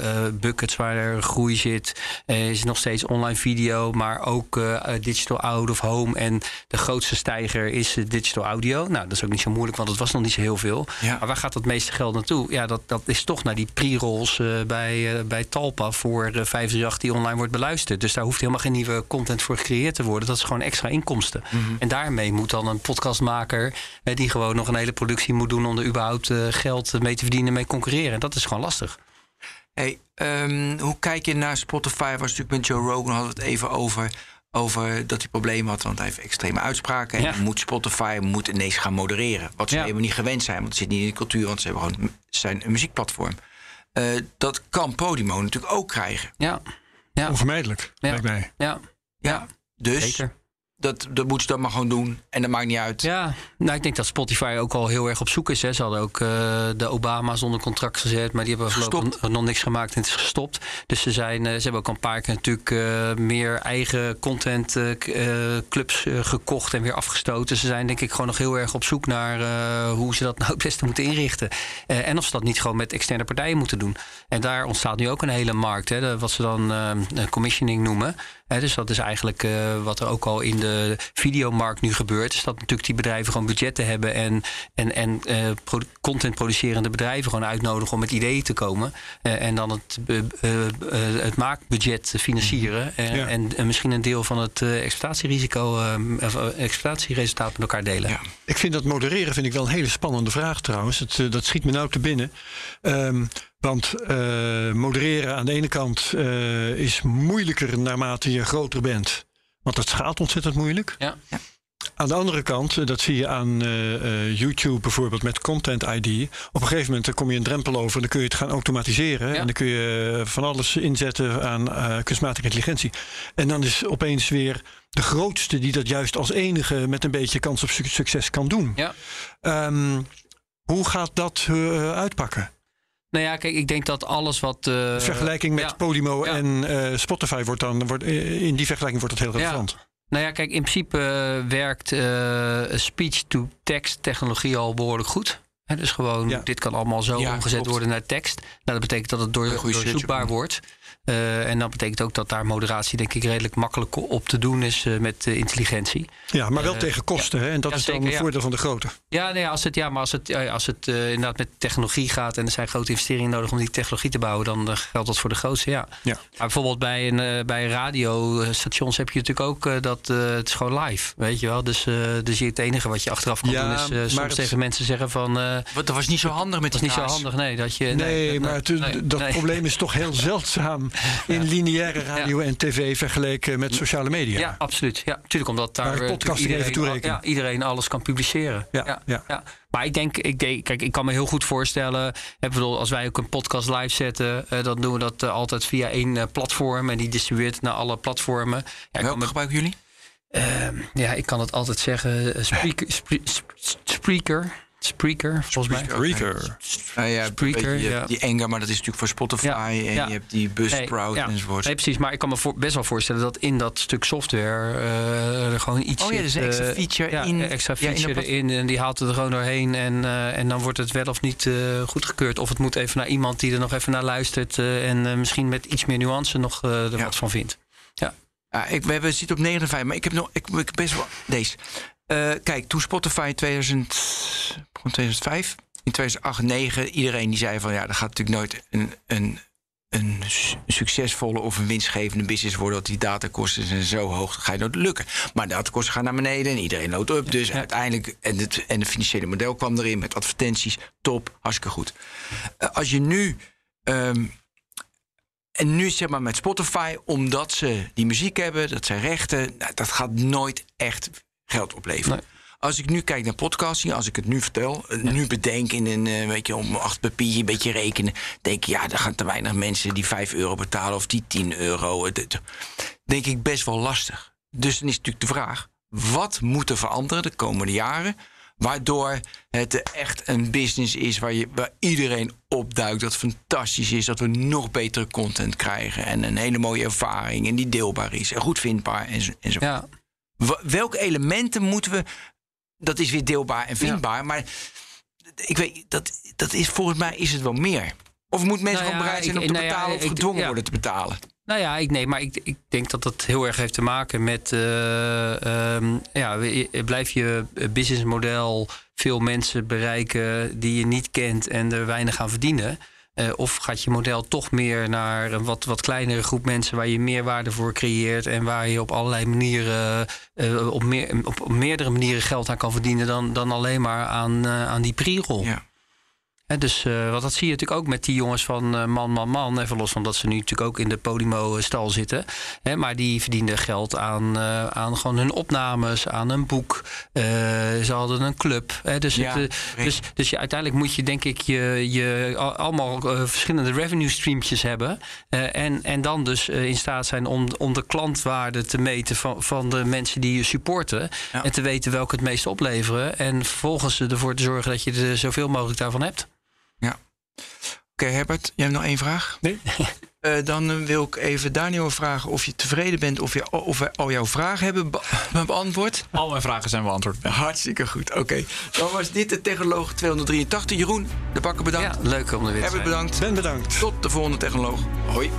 eh, buckets waar er groei zit, eh, is nog steeds online video, maar ook eh, digital out of home. En de grootste stijger is digital audio. Nou, dat is ook niet zo moeilijk, want het was nog niet zo heel veel. Ja. Maar waar gaat dat meeste geld naartoe? Ja, dat, dat is toch naar die pre-rolls bij, bij Talpa voor eh 538 die online wordt beluisterd. Dus daar hoeft helemaal geen nieuwe content voor gecreëerd te worden. Dat is gewoon extra inkomsten. En daarmee moet dan een podcastmaker die gewoon nog een hele productie moet doen om er überhaupt geld mee te verdienen en mee concurreren. En dat is gewoon lastig. Hey, ehm, hoe kijk je naar Spotify? Was natuurlijk met Joe Rogan hadden we het even over. Over dat hij problemen had, want hij heeft extreme uitspraken. En Ja. moet Spotify moet ineens gaan modereren. Wat ze Ja. helemaal niet gewend zijn, want het zit niet in de cultuur, want ze hebben gewoon zijn een muziekplatform. Eh, dat kan Podimo natuurlijk ook krijgen. Ja, ja, Onvermijdelijk, Ja. lijkt mij. ja, Ja. Dus zeker. Dat, dat moeten ze dan maar gewoon doen. En dat maakt niet uit. Ja, nou, ik denk dat Spotify ook al heel erg op zoek is. Hè. Ze hadden ook eh, de Obama's onder contract gezet, maar die hebben voorlopig nog niks gemaakt en het is gestopt. Dus ze, zijn, eh, ze hebben ook een paar keer natuurlijk eh, meer eigen content k- eh, clubs gekocht en weer afgestoten. Ze zijn denk ik gewoon nog heel erg op zoek naar hoe ze dat nou het beste moeten inrichten. En of ze dat niet gewoon met externe partijen moeten doen. En daar ontstaat nu ook een hele markt, hè, wat ze dan commissioning noemen. Dus dat is eigenlijk eh, wat er ook al in de videomarkt nu gebeurt. Is dat natuurlijk die bedrijven gewoon budgetten hebben en, en, en eh, pro- content producerende bedrijven gewoon uitnodigen om met ideeën te komen. Eh, en dan het, het maakbudget financieren. Ja. en, en misschien een deel van het exploitatierisico, of exploitatieresultaat met elkaar delen. Ja. Ik vind dat modereren vind ik wel een hele spannende vraag trouwens. Het, dat schiet me nou te binnen. Ehm, want eh, modereren aan de ene kant eh, is moeilijker naarmate je groter bent. Want dat gaat ontzettend moeilijk. Ja. Aan de andere kant, eh, dat zie je aan eh, eh, YouTube bijvoorbeeld met Content ID. Op een gegeven moment dan kom je een drempel over, dan kun je het gaan automatiseren. Ja. En dan kun je van alles inzetten aan eh, kunstmatige intelligentie. En dan is opeens weer de grootste die dat juist als enige met een beetje kans op suc- succes kan doen. Ja. Ehm, hoe gaat dat uitpakken? Nou ja, kijk, ik denk dat alles wat. eh, vergelijking met ja. Podimo Ja. en eh, Spotify wordt dan wordt, eh, in die vergelijking wordt het heel relevant. Nou ja, kijk, in principe werkt speech-to-text technologie al behoorlijk goed. Dus gewoon, Ja. dit kan allemaal zo Ja, omgezet klopt. worden naar tekst. Nou, dat betekent dat het door, doorzoekbaar wordt. Eh, en dat betekent ook dat daar moderatie, denk ik, redelijk makkelijk op te doen is eh, met eh, intelligentie. Ja, maar wel tegen kosten. Hè? En dat is dan zeker, een voordeel van de grote. Ja, nee, als het, ja maar als het, als het inderdaad met technologie gaat en er zijn grote investeringen nodig om die technologie te bouwen, dan geldt dat voor de grootste, ja. Ja. Maar bijvoorbeeld bij, een, bij radiostations heb je natuurlijk ook dat het is gewoon live, weet je wel. Dus, dus je, het enige wat je achteraf kan doen is soms het- tegen mensen zeggen van... eh dat was niet zo handig met dat die is niet zo handig, nee. Dat je, nee, Nee, maar het- nee, dat nee. probleem is toch heel zeldzaam in lineaire radio en tv vergeleken met sociale media. Ja, absoluut. Ja, natuurlijk, omdat daar eh, even iedereen, toerekenen. ja, iedereen alles kan publiceren. Ja, ja. Maar ik denk, ik denk, kijk, ik kan me heel goed voorstellen. Ik bedoel, als wij ook een podcast live zetten, eh, dan doen we dat altijd via één eh, platform en die distribueert het naar alle platformen. Ja, Welke me- gebruiken jullie? Ehm, ja, ik kan het altijd zeggen. Spreaker, spre- sp- Spreaker, Spreaker, volgens mij. Spreaker. Nou ja, Spreaker, je, je ja. hebt die Enger, maar dat is natuurlijk voor Spotify. Ja, En ja. je hebt die Buzzsprout Nee, ja. enzovoort. Nee, precies. Maar ik kan me voor- best wel voorstellen dat in dat stuk software eh, er gewoon iets Oh ja, dus een extra eh, feature in- extra ja, in feature erin. En die haalt het er gewoon doorheen. En, eh, en dan wordt het wel of niet eh, goedgekeurd. Of het moet even naar iemand die er nog even naar luistert. eh, en eh, misschien met iets meer nuance nog er Ja. wat van vindt. Ja, ik, we hebben, zitten op 59, maar ik heb nog ik, ik best wel deze. Eh, kijk, toen Spotify in 2000, begon 2005, in 2008, 2009, iedereen die zei van ja, dat gaat natuurlijk nooit een, een, een su- succesvolle of een winstgevende business worden. Want die datakosten zijn zo hoog, dat ga je nooit lukken. Maar de datakosten gaan naar beneden en iedereen loopt up. Dus uiteindelijk, en het, en het financiële model kwam erin met advertenties, top, hartstikke goed. Eh, als je nu. ehm, en nu zeg maar met Spotify, omdat ze die muziek hebben, dat zijn rechten, nou, dat gaat nooit echt geld opleveren. Nee. Als ik nu kijk naar podcasting, als ik het nu vertel, eh, nu bedenk in een eh, weet je, om acht papiertje een beetje rekenen, denk ik, ja, er gaan te weinig mensen die 5 euro betalen of die 10 euro. Denk ik best wel lastig. Dus dan is natuurlijk de vraag: wat moet er veranderen de komende jaren? Waardoor het echt een business is waar, je, waar iedereen opduikt. Dat fantastisch is. Dat we nog betere content krijgen. En een hele mooie ervaring. En die deelbaar is. En goed vindbaar. En zo, en zo. Ja, Welke elementen moeten we. Dat is weer deelbaar en vindbaar. Maar ik weet, dat, dat is, volgens mij is het wel meer. Of moeten mensen Nou gewoon ja, bereid zijn om te nou ja, betalen of gedwongen worden te betalen? Nou ja, ik, nee, maar ik, ik denk dat dat heel erg heeft te maken met... eh, ehm, ja, blijf je businessmodel veel mensen bereiken die je niet kent en er weinig aan verdienen? Eh, of gaat je model toch meer naar een wat, wat kleinere groep mensen waar je meer waarde voor creëert en waar je op allerlei manieren, eh, op, meer, op, meerdere manieren geld aan kan verdienen dan, dan alleen maar aan, eh, aan die pre-roll? Ja. Dus want dat zie je natuurlijk ook met die jongens van eh, Man, Man, Man. Even los van dat ze nu natuurlijk ook in de Podimo-stal zitten. Hè, maar die verdienden geld aan, eh, aan gewoon hun opnames, aan een boek. Ze hadden een club. Hè, dus, Ja, het, dus, dus je, uiteindelijk moet je denk ik je, je al- allemaal verschillende revenue streampjes hebben. En, en dan dus in staat zijn om, om de klantwaarde te meten van, van de mensen die je supporten. Ja. En te weten welke het meest opleveren. En vervolgens ervoor te zorgen dat je er zoveel mogelijk daarvan hebt. Oké, Herbert, jij hebt nog één vraag? Nee. Eh, dan eh, wil ik even Daniel vragen of je tevreden bent of, je, of we al jouw vragen hebben be- beantwoord. Al mijn vragen zijn beantwoord. Hartstikke goed. Oké, dan was dit de Technoloog 283. Jeroen, de bakker bedankt. Ja, leuk om er weer te Herbert zijn. bedankt. Ben bedankt. Tot de volgende Technoloog. Hoi.